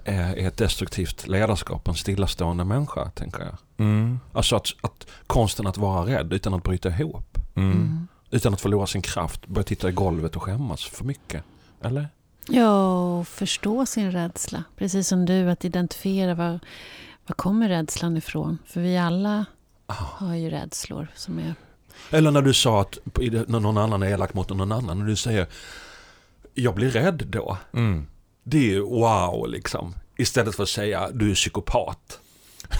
Speaker 3: är ett destruktivt ledarskap, en stillastående människa, tänker jag. Mm. Alltså att, att konsten att vara rädd utan att bryta ihop. Mm. mm. Utan att förlora sin kraft, börja titta i golvet och skämmas för mycket. Eller?
Speaker 2: Ja, och förstå sin rädsla. Precis som du, att identifiera vad var kommer rädslan ifrån? För vi alla ah. har ju rädslor som är...
Speaker 3: Eller när du sa att när någon annan är elak mot någon annan. När du säger jag blir rädd då. Mm. Det är wow liksom. Istället för att säga du är psykopat.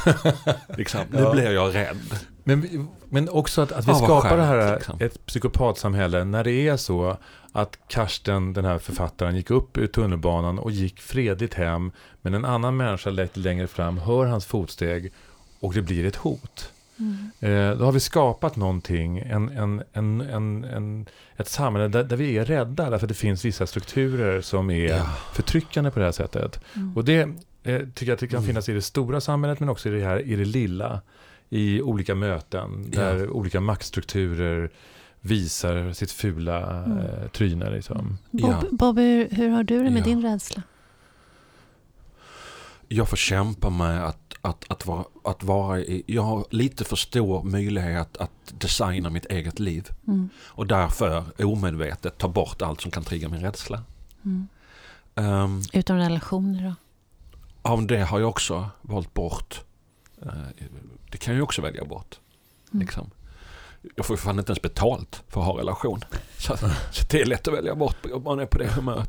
Speaker 3: [LAUGHS] liksom, nu ja. blir jag rädd.
Speaker 1: Men, men också att, att vi ah, skapar skönt, det här, liksom. ett psykopatsamhälle, när det är så att Karsten, den här författaren, gick upp ur tunnelbanan och gick fredligt hem, men en annan människa lite längre fram hör hans fotsteg och det blir ett hot. Mm. Eh, då har vi skapat någonting, en, en, en, en, ett samhälle där, där, vi är rädda, därför att det finns vissa strukturer som är ja. förtryckande på det här sättet. Mm. Och det eh, tycker jag att det kan finnas i det stora samhället, men också i det här i det lilla i olika möten där ja. olika maktstrukturer visar sitt fula mm. eh, tryne. Liksom.
Speaker 2: Bob, ja. Bobby, hur har du det med ja. din rädsla?
Speaker 3: Jag får kämpa med att, att, att, vara, att vara i... Jag har lite för stor möjlighet att designa mitt eget liv. Mm. Och därför omedvetet ta bort allt som kan trigga min rädsla. Mm.
Speaker 2: Um, Utom relationer då?
Speaker 3: Ja, det har jag också valt bort. Uh, det kan jag ju också välja bort. Mm. Liksom. Jag får ju fan inte ens betalt för att ha relation. Så, så det är lätt att välja bort om man är på det humöret.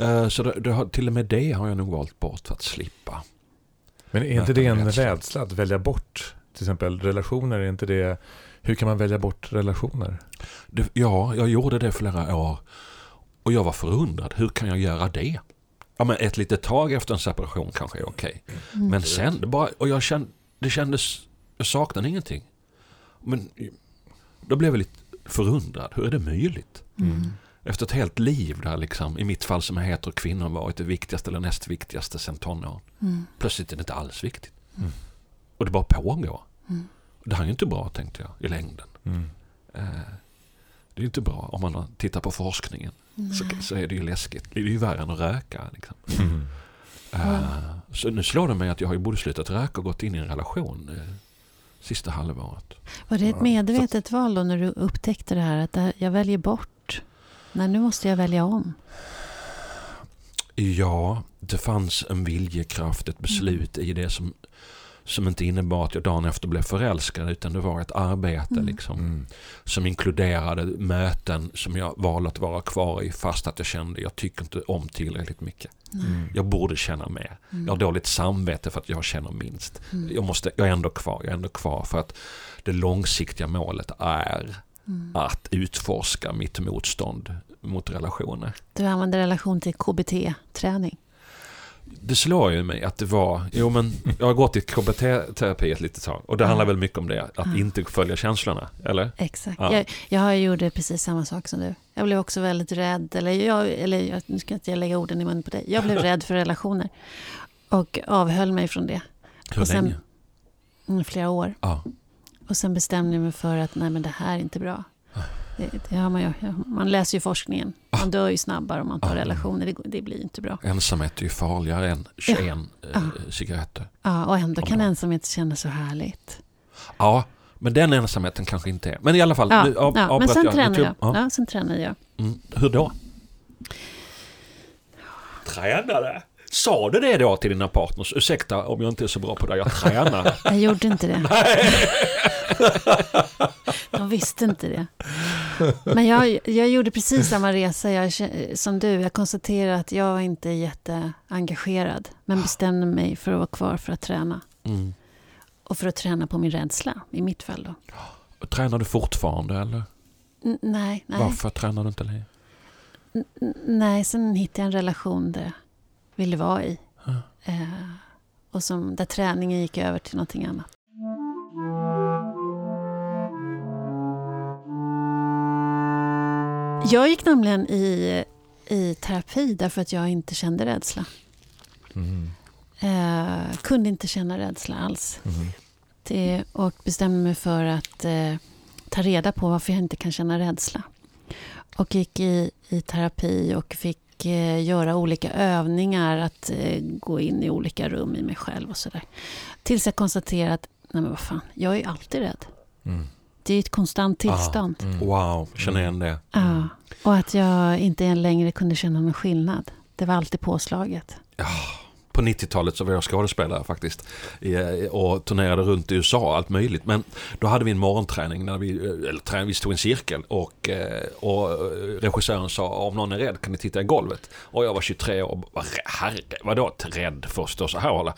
Speaker 3: Uh, så det, det har, till och med det har jag nog valt bort för att slippa.
Speaker 1: Men är inte det en rädsla. rädsla att välja bort till exempel relationer? Är inte det, hur kan man välja bort relationer?
Speaker 3: Det, ja, jag gjorde det flera år. Och jag var förundrad. Hur kan jag göra det? Ja, men ett litet tag efter en separation kanske är okej. Okay. Mm. Men sen, det bara, och jag kände, det kändes jag saknade ingenting. Men då blev jag lite förundrad. Hur är det möjligt? Mm. Efter ett helt liv där liksom, i mitt fall som heter kvinnor varit det viktigaste eller näst viktigaste sen tonåren. Mm. Plötsligt är det inte alls viktigt. Mm. Och det bara pågår. Mm. Det här är ju inte bra tänkte jag i längden. Mm. Eh, det är inte bra om man tittar på forskningen. Så, så, är det ju läskigt. Det är ju värre än att röka. Liksom. Mm. Uh, så nu slår det mig att jag har ju både slutat röka och gått in i en relation. Uh, sista halvåret.
Speaker 2: Var det ett medvetet val då när du upptäckte det här att jag väljer bort? Nej, nu måste jag välja om.
Speaker 3: Ja, det fanns en viljekraft, ett beslut mm. i det som, som inte innebar att jag dagen efter blev förälskad utan det var ett arbete mm. liksom, mm. som inkluderade möten som jag valde att vara kvar i fast att jag kände jag tycker inte om tillräckligt mycket. Mm. Jag borde känna mer. Mm. Jag har dåligt samvete för att jag känner minst. Mm. Jag, måste, jag är ändå kvar, jag är ändå kvar för att det långsiktiga målet är mm. att utforska mitt motstånd mot relationer.
Speaker 2: Du använder relation till KBT-träning?
Speaker 3: Det slår ju mig att det var, jo men jag har gått i KBT-terapi ett litet tag och det handlar väl mycket om det, att mm. inte följa känslorna, eller?
Speaker 2: Exakt, ja. jag, jag gjorde precis samma sak som du. Jag blev också väldigt rädd, eller, jag, eller nu ska inte jag lägga orden i munnen på dig. Jag blev rädd för relationer och avhöll mig från det.
Speaker 3: Hur och sen, länge?
Speaker 2: Mm, flera år. Ja. Och sen bestämde jag mig för att nej men det här är inte bra. Det, det har man, ju, man läser ju forskningen. Man dör ju snabbare om man tar relationer. Det, det blir inte bra.
Speaker 3: Ensamhet är ju farligare än 21 ja.
Speaker 2: eh,
Speaker 3: cigaretter.
Speaker 2: Ja, och ändå kan ensamhet kännas så härligt.
Speaker 3: Ja, Men den ensamheten kanske inte är. Men i alla fall,
Speaker 2: Ja,
Speaker 3: nu av,
Speaker 2: ja. Men sen
Speaker 3: jag.
Speaker 2: tränar jag.
Speaker 3: Ja.
Speaker 2: Ja, sen tränar jag.
Speaker 3: Mm. Hur då? Tränade? Sa du det då till dina partners? Ursäkta om jag inte är så bra på det, jag tränar. [LAUGHS]
Speaker 2: Jag gjorde inte det. De visste inte det. Men jag, jag gjorde precis samma resa jag, som du. Jag konstaterade att jag inte är jätteengagerad. Men bestämde mig för att vara kvar för att träna.
Speaker 3: Mm.
Speaker 2: Och för att träna på min rädsla, i mitt fall då.
Speaker 3: Tränar du fortfarande eller?
Speaker 2: N- nej, nej.
Speaker 3: Varför tränar du inte längre?
Speaker 2: N- nej, sen hittade jag en relation där ville vara i.
Speaker 3: Ja.
Speaker 2: Eh, och som, där träningen gick över till någonting annat. Jag gick nämligen i, i terapi därför att jag inte kände rädsla.
Speaker 1: Mm.
Speaker 2: Eh, kunde inte känna rädsla alls.
Speaker 1: Mm.
Speaker 2: Det, och bestämde mig för att eh, ta reda på varför jag inte kan känna rädsla. Och gick i, i terapi och fick eh, göra olika övningar, att eh, gå in i olika rum i mig själv och sådär. Tills jag konstaterade att, nej men vad fan, jag är alltid rädd.
Speaker 1: Mm.
Speaker 2: Det är ett konstant tillstånd.
Speaker 1: Mm.
Speaker 3: Wow, känner igen det.
Speaker 2: Ja, och att jag inte längre kunde känna någon skillnad. Det var alltid påslaget.
Speaker 3: På 90-talet så var jag skådespelare faktiskt. I- Och turnerade runt i USA, allt möjligt. Men då hade vi en morgonträning när vi, eller träning, vi stod i en cirkel. Och, eh, och regissören sa om någon är rädd kan ni titta i golvet. Och jag var 23 år och bara, herre, vadå rädd för att stå så här och hålla?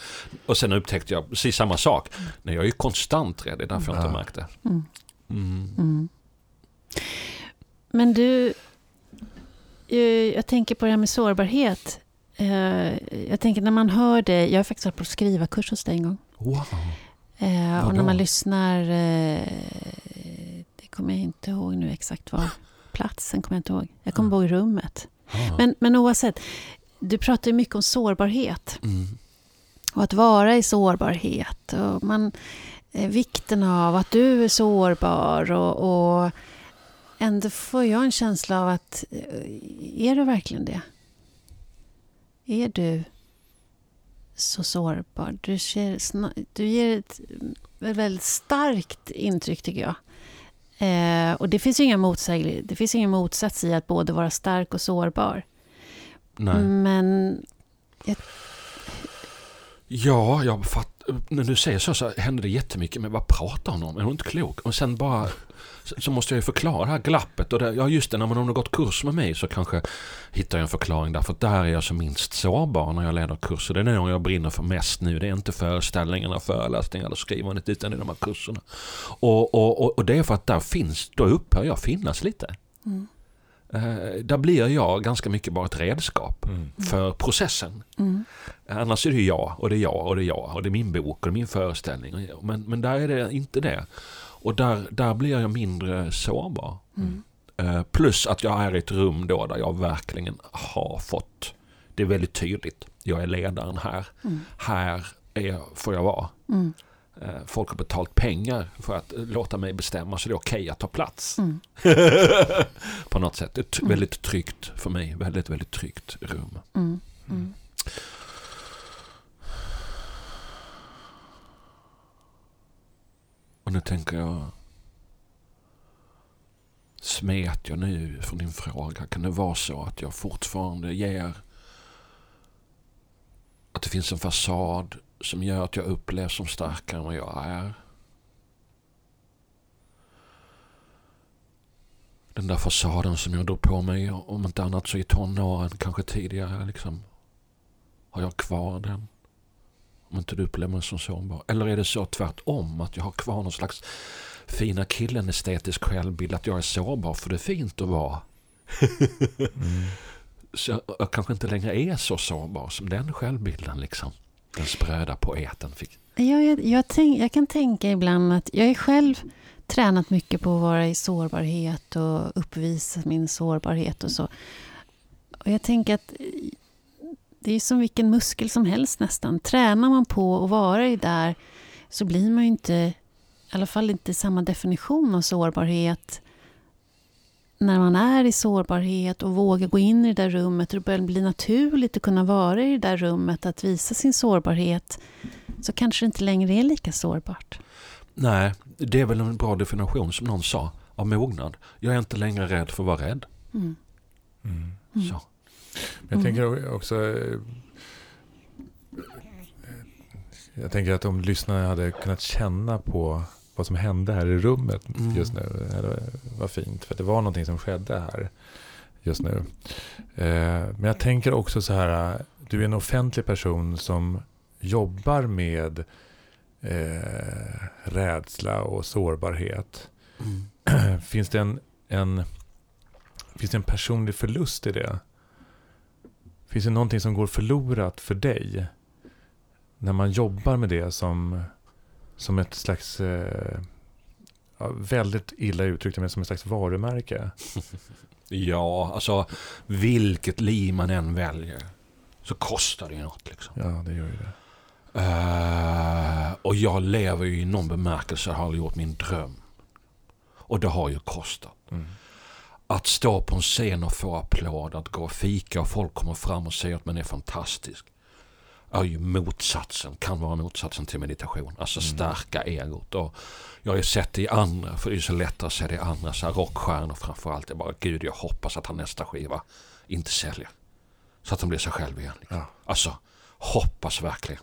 Speaker 3: Och sen upptäckte jag precis samma sak. Nej, jag är ju konstant rädd, det är därför jag inte märkte.
Speaker 2: Mm.
Speaker 3: Mm.
Speaker 2: Mm. Men du, eh, jag tänker på det här med sårbarhet. Eh, Jag tänker när man hör det, jag har faktiskt varit på skrivarkurs hos dig en gång.
Speaker 3: Wow.
Speaker 2: Eh, och när man lyssnar, eh, det kommer jag inte ihåg nu exakt var. Platsen kommer jag inte ihåg. Jag kommer ihåg rummet.
Speaker 3: Ah.
Speaker 2: Men, men oavsett, du pratar ju mycket om sårbarhet.
Speaker 3: Mm.
Speaker 2: Och att vara i sårbarhet. Och man, eh, vikten av att du är sårbar. Och, och ändå får jag en känsla av att, eh, är du verkligen det? Är du så sårbar? Du, ser, sna- du ger ett väldigt starkt intryck tycker jag. Eh, och det finns ju inga det finns ingen motsats i att både vara stark och sårbar.
Speaker 3: Nej.
Speaker 2: Men
Speaker 3: Ja, jag fatt, när du säger så så händer det jättemycket. Men vad pratar hon om? Är hon inte klok? Och sen bara så, måste jag ju förklara glappet. Och det, ja just det, när man har gått kurs med mig så kanske hittar jag en förklaring där. För där är jag som minst sårbar när jag leder kurser. Det är nog jag brinner för mest nu. Det är inte föreställningarna, föreläsningar eller skrivandet utan det är de här kurserna. Och, och, och, och det är för att där finns, då upphör jag finnas lite.
Speaker 2: Mm.
Speaker 3: Eh, där blir jag ganska mycket bara ett redskap
Speaker 1: Mm.
Speaker 3: för processen.
Speaker 2: mm,
Speaker 3: Annars är det jag och det är jag och det är jag och det är min bok och det är min föreställning. Men, men där är det inte det. Och där, där blir jag mindre sårbar.
Speaker 2: mm,
Speaker 3: Eh, plus att jag är i ett rum då där jag verkligen har fått, det är väldigt tydligt, jag är ledaren här.
Speaker 2: mm,
Speaker 3: Här är, får jag vara.
Speaker 2: mm,
Speaker 3: Eh, folk har betalt pengar för att eh, låta mig bestämma så det är okej att ta plats.
Speaker 2: mm. [LAUGHS]
Speaker 3: På något sätt. Ett
Speaker 2: Mm.
Speaker 3: väldigt tryggt, för mig, väldigt, väldigt tryggt rum.
Speaker 2: Mm, mm.
Speaker 3: Och nu tänker jag... Smet jag nu från din fråga? Kan det vara så att jag fortfarande ger... Att det finns en fasad som gör att jag upplevs som starkare än vad jag är? Den där fasaden som jag drog på mig, om inte annat så i tonåren, kanske tidigare. Liksom. Har jag kvar den? Om inte du upplever mig som sårbar. Eller är det så tvärtom att jag har kvar någon slags fina killen estetisk självbild att jag är sårbar för det är fint att vara. [LAUGHS]
Speaker 1: Mm.
Speaker 3: Så jag, jag kanske inte längre är så sårbar som den självbilden liksom. Den spröda poeten fick.
Speaker 2: Ja, jag, jag, tänk, jag kan tänka ibland att jag är själv tränat mycket på att vara i sårbarhet och uppvisa min sårbarhet och så. Och jag tänker att det är som vilken muskel som helst nästan. Tränar man på att vara i där så blir man ju inte, i alla fall inte samma definition av sårbarhet när man är i sårbarhet och vågar gå in i det där rummet och det börjar bli naturligt att kunna vara i det där rummet, att visa sin sårbarhet så kanske det inte längre är lika sårbart.
Speaker 3: Nej, det är väl en bra definition som någon sa av mognad. Jag är inte längre rädd för att vara rädd.
Speaker 2: Mm.
Speaker 1: Mm.
Speaker 3: Så.
Speaker 1: Men Jag tänker också... eh, Jag tänker att om lyssnarna hade kunnat känna på vad som hände här i rummet
Speaker 3: Mm.
Speaker 1: just nu. Det hade varit fint. För det var någonting som skedde här just nu. Eh, Men jag tänker också så här. Du är en offentlig person som jobbar med eh, rädsla och sårbarhet.
Speaker 3: Mm. [CLEARS THROAT]
Speaker 1: Finns det en, en, finns det en personlig förlust i det? Finns det någonting som går förlorat för dig? När man jobbar med det som, som ett slags, eh, ja, väldigt illa uttryckt, men som ett slags varumärke. [LAUGHS]
Speaker 3: Ja, alltså vilket liv man än väljer så kostar det ju något. Liksom.
Speaker 1: Ja, det gör ju det.
Speaker 3: Eh, och jag lever ju i någon bemärkelse har gjort min dröm. Och det har ju kostat.
Speaker 1: Mm.
Speaker 3: Att stå på en scen och få applåd, att gå och fika och folk kommer fram och säger att man är fantastisk. Är ju motsatsen, kan vara motsatsen till meditation. Alltså
Speaker 1: Mm.
Speaker 3: stärka egot. Och jag har ju sett det i andra, för det är så lättare att se det i andra så här rockstjärnor framförallt. Jag bara, gud jag hoppas att han nästa skiva inte säljer. Så att han blir sig själv igen. Liksom.
Speaker 1: Ja.
Speaker 3: Alltså, hoppas verkligen.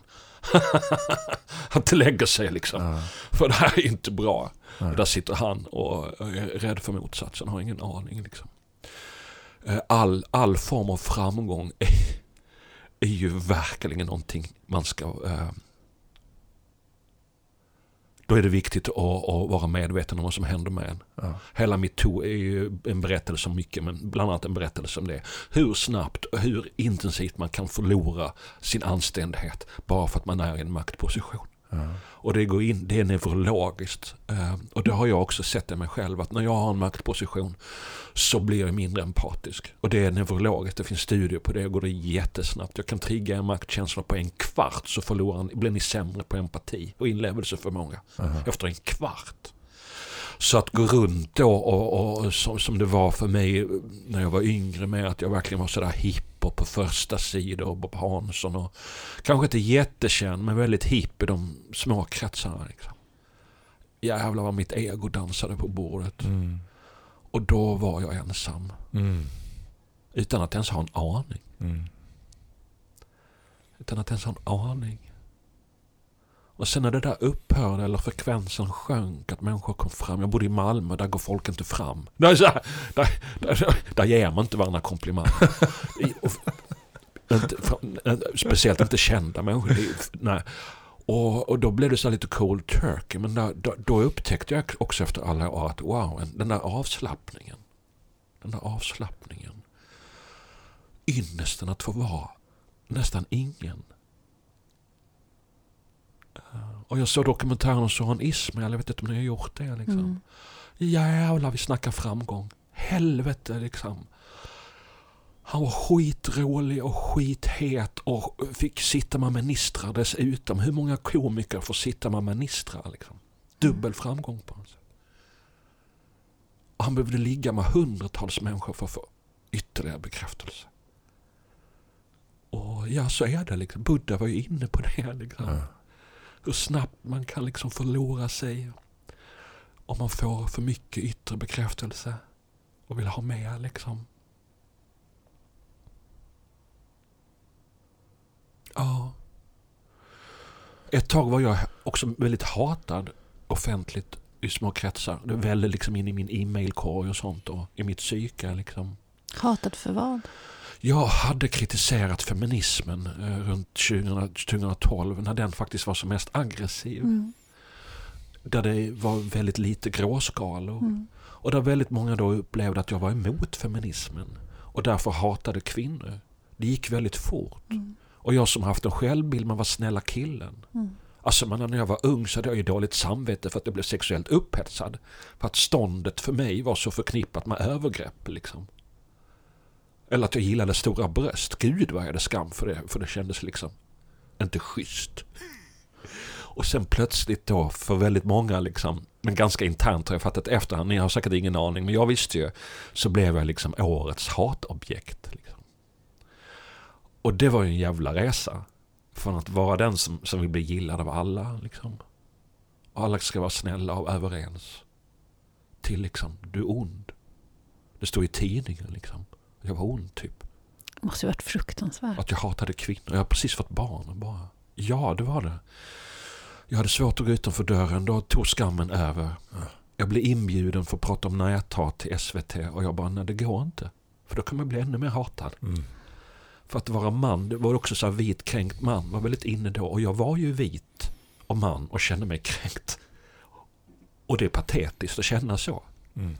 Speaker 3: [LAUGHS] att det lägger sig liksom.
Speaker 1: Ja.
Speaker 3: För det här är inte bra. Och där sitter han och är rädd för motsatsen, har ingen aning. Liksom. Eh, All, all form av framgång är, är ju verkligen någonting man ska... Eh, då är det viktigt att, att vara medveten om vad som händer med en.
Speaker 1: Ja.
Speaker 3: Hela metoo är ju en berättelse om mycket, men bland annat en berättelse om det. Hur snabbt och hur intensivt man kan förlora sin anständighet bara för att man är i en maktposition. Och det går in, det är neurologiskt. Eh, och det har jag också sett i mig själv att när jag har en maktposition så blir jag mindre empatisk. Och det är neurologiskt, det finns studier på det och går det jättesnabbt. Jag kan trigga en maktkänsla på en kvart så förlorar, blir ni sämre på empati och inlevelseförmåga
Speaker 1: Aha.
Speaker 3: efter en kvart. Så att gå runt då och, och som, som det var för mig när jag var yngre med att jag verkligen var sådär hipp och på första sidor och Bob Hansson och kanske inte jättekänd men väldigt hipp i de små kretsarna. Liksom. Jävlar vad mitt ego dansade på bordet.
Speaker 1: Mm.
Speaker 3: Och då var jag ensam.
Speaker 1: Mm.
Speaker 3: Utan att ens ha en aning.
Speaker 1: Mm.
Speaker 3: Utan att ens ha en aning. Och sen när det där upphörde eller frekvensen sjönk, att människor kom fram. Jag bodde i Malmö, där går folk inte fram. [LAUGHS] Där, så här, där, där, där ger man inte varandra komplimanger. Inte, speciellt inte kända människor. Det Nej. Och, och då blev det så lite cold turkey. Men där, då, då upptäckte jag också efter alla år att wow, den där avslappningen. Den där avslappningen. Ynnesten att få vara nästan ingen. Eh, Och jag såg dokumentären om Soran Ismail, jag vet inte om ni har gjort det. Liksom.
Speaker 2: Mm.
Speaker 3: Jävlar vi snackar framgång. Helvete liksom. Han var skitrolig och skithet och fick sitta med ministrar dessutom. Hur många komiker får sitta med ministrar? Liksom? Dubbel framgång på något sätt. Och han behövde ligga med hundratals människor för att få ytterligare bekräftelse. Och ja, så är det liksom. Buddha var ju inne på det. Liksom.
Speaker 1: Ja.
Speaker 3: Hur snabbt man kan liksom förlora sig om man får för mycket yttre bekräftelse och vill ha mer liksom. Ja. Ett tag var jag också väldigt hatad offentligt i små kretsar. Det vällde liksom in i min e-mailkorg och sånt och i mitt psyke liksom.
Speaker 2: Hatad för vad?
Speaker 3: Jag hade kritiserat feminismen eh, runt 2000, 2012 när den faktiskt var som mest aggressiv.
Speaker 2: Mm.
Speaker 3: Där det var väldigt lite gråskalor.
Speaker 2: Mm.
Speaker 3: Och där väldigt många då upplevde att jag var emot feminismen. Och därför hatade kvinnor. Det gick väldigt fort.
Speaker 2: Mm.
Speaker 3: Och jag som haft en självbild, man var snälla killen.
Speaker 2: Mm.
Speaker 3: Alltså men när jag var ung så hade jag ju dåligt samvete för att jag blev sexuellt upphetsad. För att ståndet för mig var så förknippat med övergrepp liksom. Eller att jag gillade stora bröst. Gud vad jag hade skam för det. För det kändes liksom inte schysst. Och sen plötsligt då för väldigt många liksom, men ganska internt har jag fattat efterhand, ni har säkert ingen aning, men jag visste ju, så blev jag liksom årets hatobjekt. Liksom. Och det var ju en jävla resa. Från att vara den som, som vill bli gillad av alla. Liksom. Och alla ska vara snälla och överens. Till liksom, du är ond. Det stod i tidningen liksom. Jag var ond typ.
Speaker 2: Det måste ju varit fruktansvärt.
Speaker 3: Att jag hatade kvinnor. Jag har precis fått barn och bara. Ja, det var det. Jag hade svårt att gå utanför dörren. Då tog skammen över. Jag blev inbjuden för att prata om näthat till SVT och jag bara, nej det går inte. För då kommer jag bli ännu mer hatad.
Speaker 1: Mm.
Speaker 3: För att vara man, det var också så här vit kränkt man, var väldigt inne då. Och jag var ju vit och man och kände mig kränkt. Och det är patetiskt att känna så.
Speaker 1: Mm.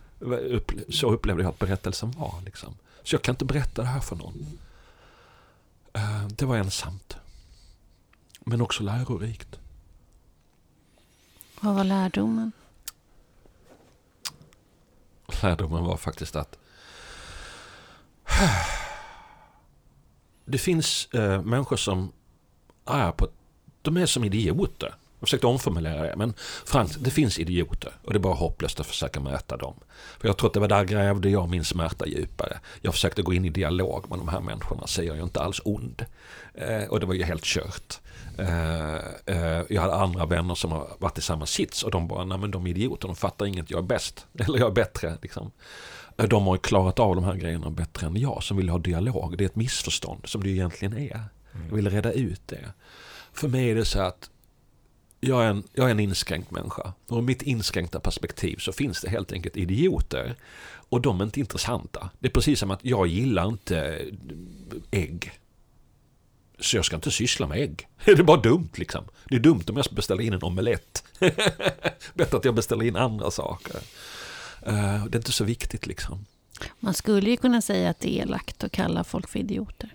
Speaker 3: Så upplevde jag att berättelsen var. Liksom. Så jag kan inte berätta det här för någon. Eh, Det var ensamt. Men också lärorikt.
Speaker 2: Vad var lärdomen?
Speaker 3: Lärdomen var faktiskt att [SIGHS] det finns eh, människor som är på, de är som idioter. Jag försökte omformulera det, men Frank, det finns idioter och det är bara hopplöst att försöka möta dem. För jag tror att det var där grävde jag min smärta djupare. Jag försökte gå in i dialog med de här människorna, Säger jag är inte alls ond. Eh, och det var ju helt kört. Eh, eh, jag hade andra vänner som har varit i samma sits och de bara, nej men de är idioter, de fattar inget, jag är bäst. [LAUGHS] Eller jag är bättre. Liksom. Eh, de har ju klarat av de här grejerna bättre än jag som vill ha dialog. Det är ett missförstånd som det egentligen är. Jag vill reda ut det. För mig är det så att jag är, en, jag är en inskränkt människa. Och mitt inskränkta perspektiv så finns det helt enkelt idioter. Och de är inte intressanta. Det är precis som att jag gillar inte ägg. Så jag ska inte syssla med ägg. [LAUGHS] Det är bara dumt liksom. Det är dumt om jag ska beställa in en omelett. [LAUGHS] Bättre att jag beställer in andra saker. Eh, det är inte så viktigt liksom.
Speaker 2: Man skulle ju kunna säga att det är elakt att kalla folk för idioter.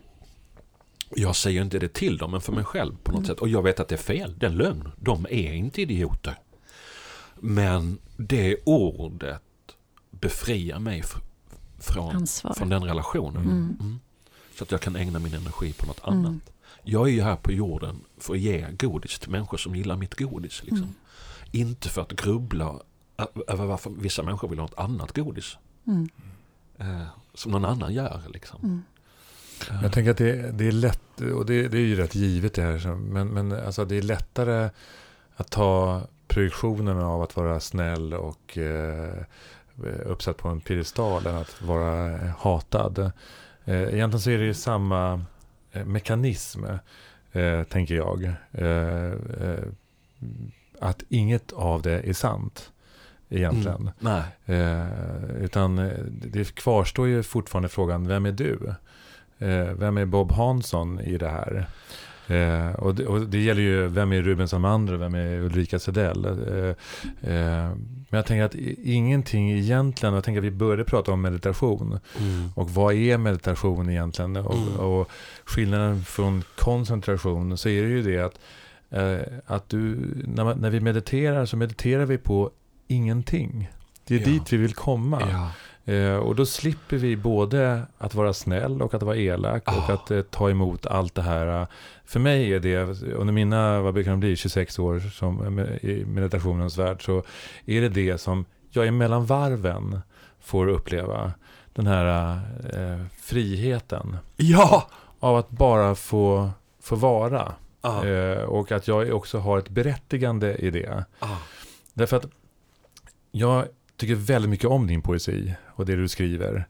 Speaker 3: Jag säger inte det till dem, men för mig själv på något
Speaker 2: Mm.
Speaker 3: sätt. Och jag vet att det är fel, det är lögn. De är inte idioter. Men det ordet befriar mig fr- från,
Speaker 2: Ansvar.
Speaker 3: från den relationen.
Speaker 2: Mm.
Speaker 3: Mm. Så att jag kan ägna min energi på något
Speaker 2: Mm.
Speaker 3: annat. Jag är ju här på jorden för att ge godis till människor som gillar mitt godis. Liksom.
Speaker 2: Mm.
Speaker 3: Inte för att grubbla över varför vissa människor vill ha ett annat godis.
Speaker 2: Mm.
Speaker 3: Eh, som någon annan gör. Liksom.
Speaker 1: Jag tänker att det, det är lätt, och det, det är ju rätt givet det här, men, men alltså det är lättare att ta projektionen av att vara snäll och eh, uppsatt på en piedestal än att vara hatad. Eh, egentligen så är det ju samma eh, mekanism, eh, tänker jag. Eh, eh, att inget av det är sant, egentligen.
Speaker 3: Mm. Nej.
Speaker 1: Eh, utan det kvarstår ju fortfarande frågan, vem är du? Eh, vem är Bob Hansson i det här? Eh, och, det, och det gäller ju, vem är Ruben Salmander, vem är Ulrika Sedell? Eh, eh, men jag tänker att ingenting egentligen, jag tänker att vi började prata om meditation.
Speaker 3: Mm.
Speaker 1: Och vad är meditation egentligen? Och,
Speaker 3: Mm.
Speaker 1: och skillnaden från koncentration så är det ju det att, eh, att du, när, man, när vi mediterar så mediterar vi på ingenting. Det är
Speaker 3: Ja.
Speaker 1: dit vi vill komma.
Speaker 3: Ja.
Speaker 1: Eh, och då slipper vi både att vara snäll och att vara elak och
Speaker 3: Ah.
Speaker 1: att eh, ta emot allt det här. För mig är det, under mina, vad brukar de bli, 26 år som, eh, i meditationens värld, så är det det som jag i mellan varven får uppleva. Den här eh, friheten
Speaker 3: ja!
Speaker 1: av att bara få, få vara.
Speaker 3: Ah.
Speaker 1: Eh, och att jag också har ett berättigande i det.
Speaker 3: Ah.
Speaker 1: Därför att jag tycker väldigt mycket om din poesi och det du skriver.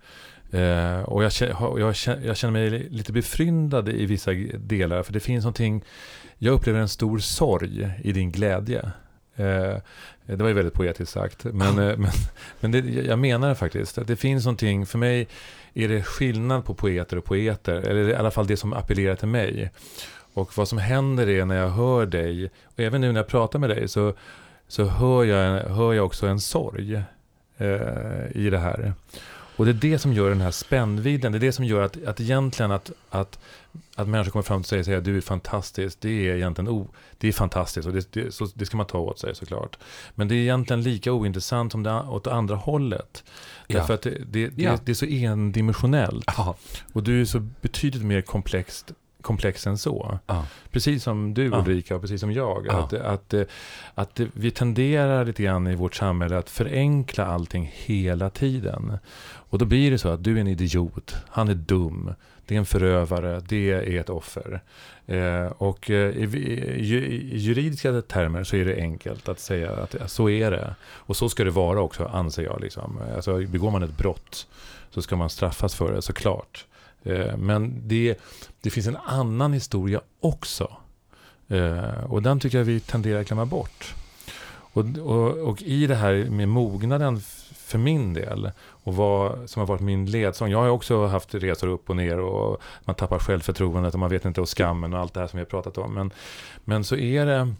Speaker 1: Eh, och jag, jag, jag känner mig lite befryndad i vissa delar. För det finns någonting, jag upplever en stor sorg i din glädje. Eh, det var ju väldigt poetiskt sagt. Men, eh, men, men det, jag menar det faktiskt. Att det finns någonting, för mig är det skillnad på poeter och poeter. Eller i alla fall det som appellerar till mig. Och vad som händer är när jag hör dig, och även nu när jag pratar med dig, så, så hör, jag, hör jag också en sorg eh, i det här. Och det är det som gör den här spännvidden, det är det som gör att, att egentligen att, att, att människor kommer fram och säger du är fantastisk, det är egentligen o, det är fantastiskt och det, det, så, det ska man ta åt sig såklart. Men det är egentligen lika ointressant som det åt andra hållet.
Speaker 3: Ja.
Speaker 1: Därför att det, det, det,
Speaker 3: Ja.
Speaker 1: det är så endimensionellt.
Speaker 3: Ja.
Speaker 1: Och du är så betydligt mer komplext komplex än så.
Speaker 3: Ja.
Speaker 1: Precis som du. Ulrika och precis som jag.
Speaker 3: Ja.
Speaker 1: Att, att, att vi tenderar lite grann i vårt samhälle att förenkla allting hela tiden. Och då blir det så att du är en idiot, han är dum, det är en förövare, det är ett offer. Eh, och eh, i, i, ju- i juridiska termer så är det enkelt att säga att så är det. Och så ska det vara också, anser jag. Liksom. Alltså, begår man ett brott så ska man straffas för det, såklart. Eh, men det, det finns en annan historia också. Eh, och den tycker jag vi tenderar att glömma bort. Och, och, och i det här med mognaden för min del och vad som har varit min ledsång. Jag har också haft resor upp och ner och man tappar självförtroendet och man vet inte och skammen och allt det här som vi har pratat om. Men, men så är det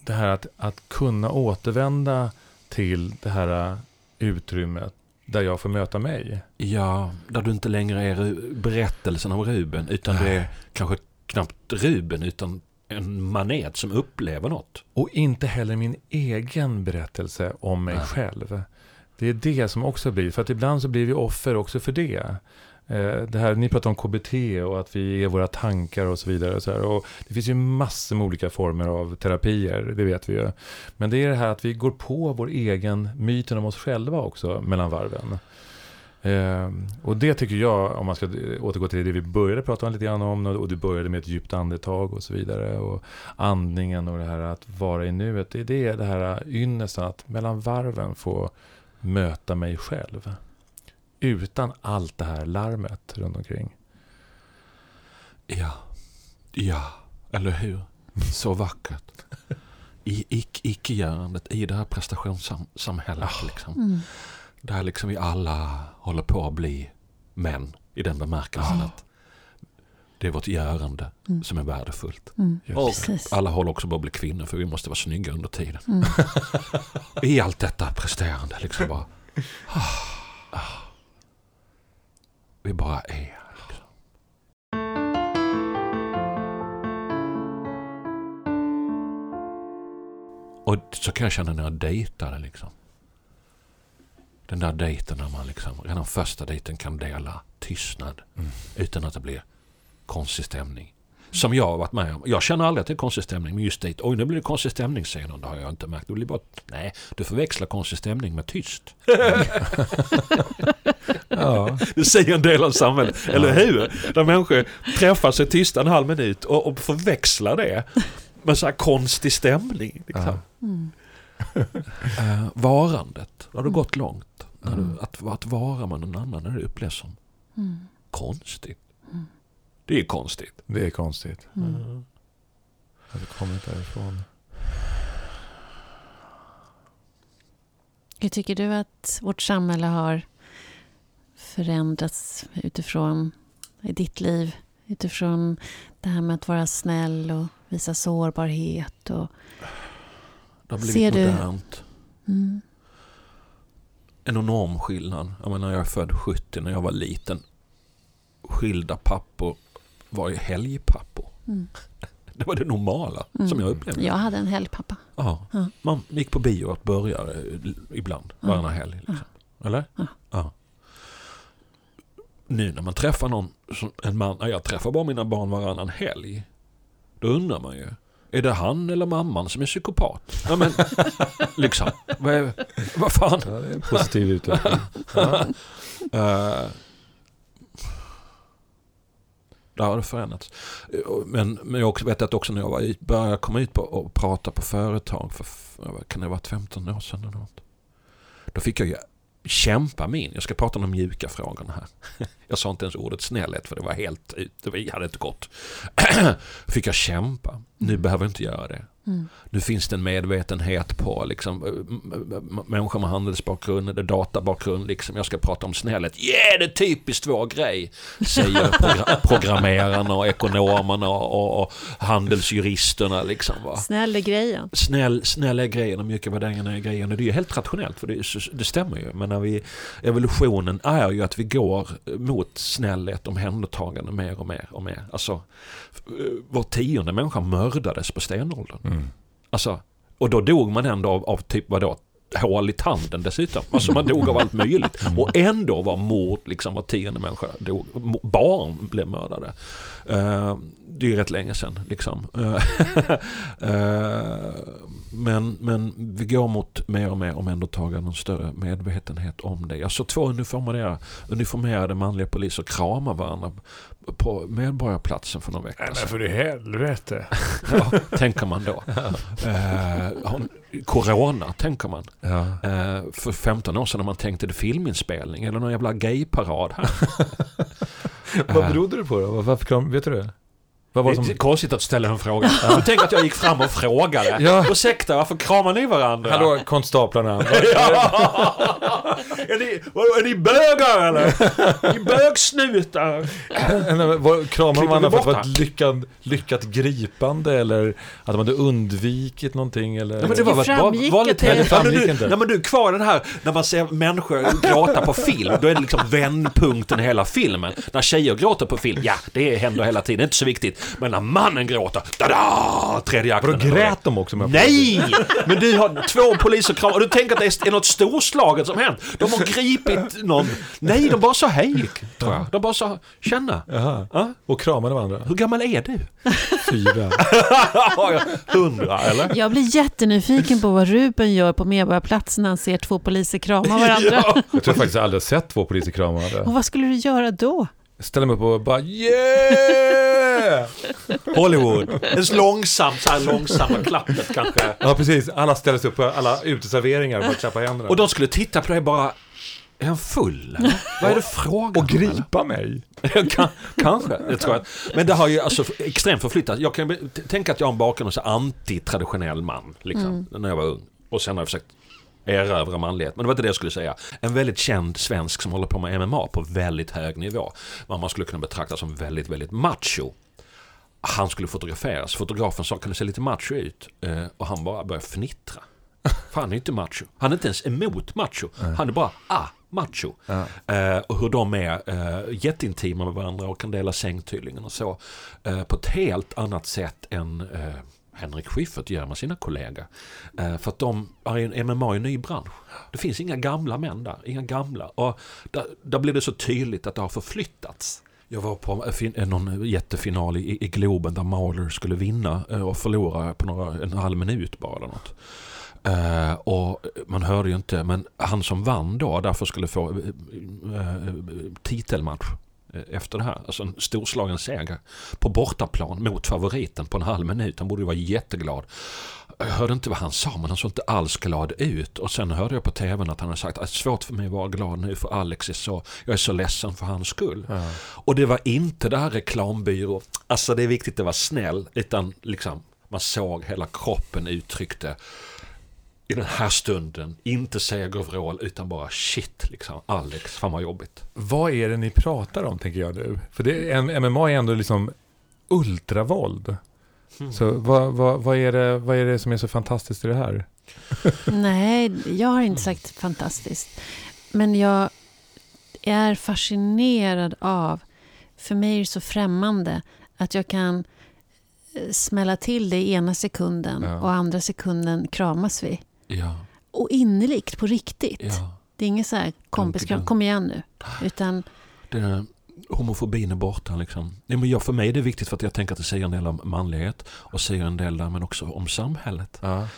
Speaker 1: det här att, att kunna återvända till det här eh, utrymmet där jag får möta mig.
Speaker 3: Ja, där du inte längre är berättelsen om Ruben utan det är kanske knappt Ruben utan en manet som upplever något.
Speaker 1: Och inte heller min egen berättelse om mig
Speaker 3: Nej.
Speaker 1: själv. Det är det som också blir, för att ibland så blir vi offer också för det. Eh, det här, ni pratar om KBT och att vi är våra tankar och så vidare. Och så här. Och det finns ju massor med olika former av terapier, det vet vi ju. Men det är det här att vi går på vår egen myten om oss själva också mellan varven. Eh, och det tycker jag, om man ska återgå till det vi började prata om lite grann om, och du började med ett djupt andetag och så vidare. Och andningen och det här att vara i nuet. Det är det här ynnesten att mellan varven få möta mig själv. Utan allt det här larmet runt omkring.
Speaker 3: Ja, ja, eller hur? Så vackert. I ic- icke-görandet i det här prestationssamhället. Liksom.
Speaker 2: Mm.
Speaker 3: Där liksom vi alla håller på att bli män i den bemärkelsen
Speaker 1: Ja.
Speaker 3: att det är vårt görande
Speaker 2: Mm.
Speaker 3: som är värdefullt.
Speaker 2: Mm.
Speaker 3: Och
Speaker 2: Precis.
Speaker 3: alla håller också på att bli kvinnor för vi måste vara snygga under tiden.
Speaker 2: Mm. [LAUGHS]
Speaker 3: I allt detta presterande liksom bara... ah, ah. Vi bara är. Liksom. Och så kan jag känna när jag dejtade liksom. Den där dejten när man liksom, redan första dejten kan dela tystnad
Speaker 1: Mm.
Speaker 3: utan att det blir konstig stämning. Som jag har varit med om. Jag känner aldrig att det är konstig stämning, men just dejt. Oj, nu blir det konstig stämning, säger någon. Det har jag inte märkt. Det blir bara, nej, du förväxlar konstig stämning med tyst. [LAUGHS]
Speaker 1: Ja, [LAUGHS]
Speaker 3: Det säger en del av samhället, eller hur? Där människor träffar sig tysta en halv minut och, och förväxlar det med så här konstig stämning. Liksom.
Speaker 1: Ja.
Speaker 2: Mm. [LAUGHS]
Speaker 3: Eh, varandet, har du gått långt?
Speaker 1: Mm.
Speaker 3: du, att, att vara med någon annan när det upplevs som
Speaker 2: Mm.
Speaker 3: konstigt.
Speaker 2: Mm.
Speaker 3: Det är konstigt.
Speaker 1: det är konstigt.
Speaker 2: Mm.
Speaker 1: Att vi kommit därifrån.
Speaker 2: Hur tycker du att vårt samhälle har förändrats utifrån i ditt liv? Utifrån det här med att vara snäll och visa sårbarhet. Och,
Speaker 3: Det har blivit
Speaker 2: Ser du-
Speaker 3: modernt.
Speaker 2: mm,
Speaker 3: En enorm skillnad. Jag menar, jag är född 70 när jag var liten. Skilda pappor var ju helgpappor.
Speaker 2: mm.
Speaker 3: Det var det normala
Speaker 2: Mm.
Speaker 3: som jag upplevde.
Speaker 2: Jag hade en helgpappa.
Speaker 3: Ja.
Speaker 2: Ja.
Speaker 3: Man gick på bio och började ibland,
Speaker 2: Ja.
Speaker 3: varannan helg. Liksom. Eller?
Speaker 2: Ja.
Speaker 3: ja. Nu när man träffar någon, en man, ja, jag träffar bara mina barn varannan helg. Då undrar man ju, är det han eller mamman som är psykopat? Ja, men, [LAUGHS] liksom, vad, är, vad fan?
Speaker 1: Ja, det är en positiv utveckling. Ja.
Speaker 3: Uh, där har det förändrats. Eh, Men, men jag vet att också när jag var började komma ut på, och prata på företag för, för kan det ha varit 15 år sedan eller något. Då fick jag ju kämpa min, jag ska prata om de mjuka frågorna här. [LAUGHS] Jag sa inte ens ordet snällhet för det var helt det hade inte gått. [CLEARS THROAT] fick jag kämpa. Nu behöver jag inte göra det.
Speaker 2: Mm.
Speaker 3: Nu finns det en medvetenhet på liksom, eh, människor med handelsbakgrund eller databakgrund. Liksom, jag ska prata om snällhet. Yeah, det är typiskt vår grej! Säger [LAUGHS] progra- programmerarna och ekonomerna och, och handelsjuristerna. Liksom, va?
Speaker 2: Snäll är grejen.
Speaker 3: Snäll, snäll är grejen och mjuka värderingar är grejen. Och det är ju helt rationellt för det, det stämmer ju. Men när vi, evolutionen är ju att vi går mot snällhet, omhändertagande mer och mer och mer. Alltså, eh, var tionde människa mördades på stenåldern.
Speaker 1: Mm.
Speaker 3: Alltså, och då dog man ändå av, av typ vadå? hål i tanden dessutom. Alltså man dog av allt möjligt. Och ändå var mord, liksom var tionde människa dog. Barn blev mördade. Uh, det är ju rätt länge sedan. Liksom. Uh, [LAUGHS] men, men vi går mot mer och mer omhändertagande och större medvetenhet om det. Jag såg två uniformerade, uniformerade manliga poliser krama varandra på Medborgarplatsen för någon vecka
Speaker 1: sedan. Men för i helvete. [LAUGHS]
Speaker 3: ja, tänker man då. Eh, corona, tänker man.
Speaker 1: Ja.
Speaker 3: Eh, för 15 år sedan när man tänkte det filminspelning eller någon jävla gayparad. [LAUGHS]
Speaker 1: Vad berodde det på då? Varför, vet du det?
Speaker 3: Vad var det som... är konstigt att ställa en fråga. Du tänker att jag gick fram och frågade.
Speaker 1: Ja.
Speaker 3: Ursäkta, varför kramar ni varandra?
Speaker 1: Hallå, konstaplarna. [LAUGHS]
Speaker 3: ja. är, ni, är ni bögar eller? Är ni bögsnutar?
Speaker 1: Kramar de varandra för att det var ett lyckat, lyckat gripande eller att de hade undvikit någonting? Eller?
Speaker 2: Nej, men det var väl bara vanligt
Speaker 3: det framgick inte. Nej, men du är kvar den här, när man ser människor gråta på film, då är det liksom vändpunkten i hela filmen. När tjejer gråter på film, ja, det händer hela tiden, det är inte så viktigt. Men när mannen gråter, da-da! Tredje akten.
Speaker 1: Vadå, grät de också?
Speaker 3: Nej! Men du har två poliser kramar och du tänker att det är något storslaget som hänt. De har gripit någon. Nej, de bara sa hej, tror jag. De bara sa känna.
Speaker 1: Jaha. Ja? Och kramade varandra.
Speaker 3: Hur gammal är du?
Speaker 1: Fyra. [LAUGHS]
Speaker 3: Hundra, eller?
Speaker 2: Jag blir jättenyfiken på vad Ruben gör på Medborgarplatsen när han ser två poliser krama varandra. [LAUGHS]
Speaker 1: ja. Jag tror faktiskt jag aldrig sett två poliser krama varandra.
Speaker 2: Och vad skulle du göra då?
Speaker 1: Ställa mig upp och bara yeah! [LAUGHS]
Speaker 3: Hollywood. En långsam, så här långsamma klappet kanske.
Speaker 1: Ja, precis. Alla ställer sig upp på alla uteserveringar och bara klappa händerna.
Speaker 3: Och de skulle titta på dig bara, är han full? Vad är det frågan
Speaker 1: Och gripa mig.
Speaker 3: kanske, det tror jag. Men det har ju alltså extremt förflyttat. Jag kan tänka att jag har en bakgrund som antitraditionell man, liksom, mm. när jag var ung. Och sen har jag försökt erövra manlighet. Men det var inte det jag skulle säga. En väldigt känd svensk som håller på med MMA på väldigt hög nivå. Vad man skulle kunna betrakta som väldigt, väldigt macho. Han skulle fotograferas. Fotografen sa, kan du se lite macho ut? Eh, och han bara började fnittra. För [LAUGHS] han är inte macho. Han är inte ens emot macho. Han är bara, ah, macho. Ja. Eh, och hur de är eh, jätteintima med varandra och kan dela säng tydligen och så. Eh, på ett helt annat sätt än eh, Henrik Schyffert gör med sina kollegor. Eh, för att de är en MMA i ny bransch. Det finns inga gamla män där, inga gamla. Och där, där blir det så tydligt att det har förflyttats. Jag var på någon jättefinal i, i Globen där Mahler skulle vinna eh, och förlora på några, en halv minut bara eller något. Uh, och man hörde ju inte, men han som vann då därför skulle få uh, uh, titelmatch efter det här. Alltså en storslagen seger på bortaplan mot favoriten på en halv minut. Han borde ju vara jätteglad. Jag hörde inte vad han sa men han såg inte alls glad ut. Och sen hörde jag på tvn att han hade sagt att det är svårt för mig att vara glad nu för Alex är så, jag är så ledsen för hans skull. Ja. Och det var inte det här reklambyrå, alltså det är viktigt att vara snäll, utan liksom man såg hela kroppen uttryckte i den här stunden inte säga Gavral utan bara shit liksom. Alex, fan vad jobbigt.
Speaker 1: Vad är det ni pratar om tänker jag nu? För det, MMA är ändå liksom ultravåld. Mm. Så vad, vad, vad, är det, vad är det som är så fantastiskt i det här? [LAUGHS]
Speaker 2: Nej, jag har inte sagt fantastiskt. Men jag är fascinerad av, för mig är det så främmande, att jag kan eh, smälla till det i ena sekunden ja. och andra sekunden kramas vi.
Speaker 3: Ja.
Speaker 2: Och innerligt, på riktigt. Ja. Det är inget så här kompis, kom igen nu. Utan...
Speaker 3: Den homofobin är borta liksom. Ja, men jag, för mig är det viktigt för att jag tänker att det säger en del om manlighet och säger en del där men också om samhället.
Speaker 1: Ja.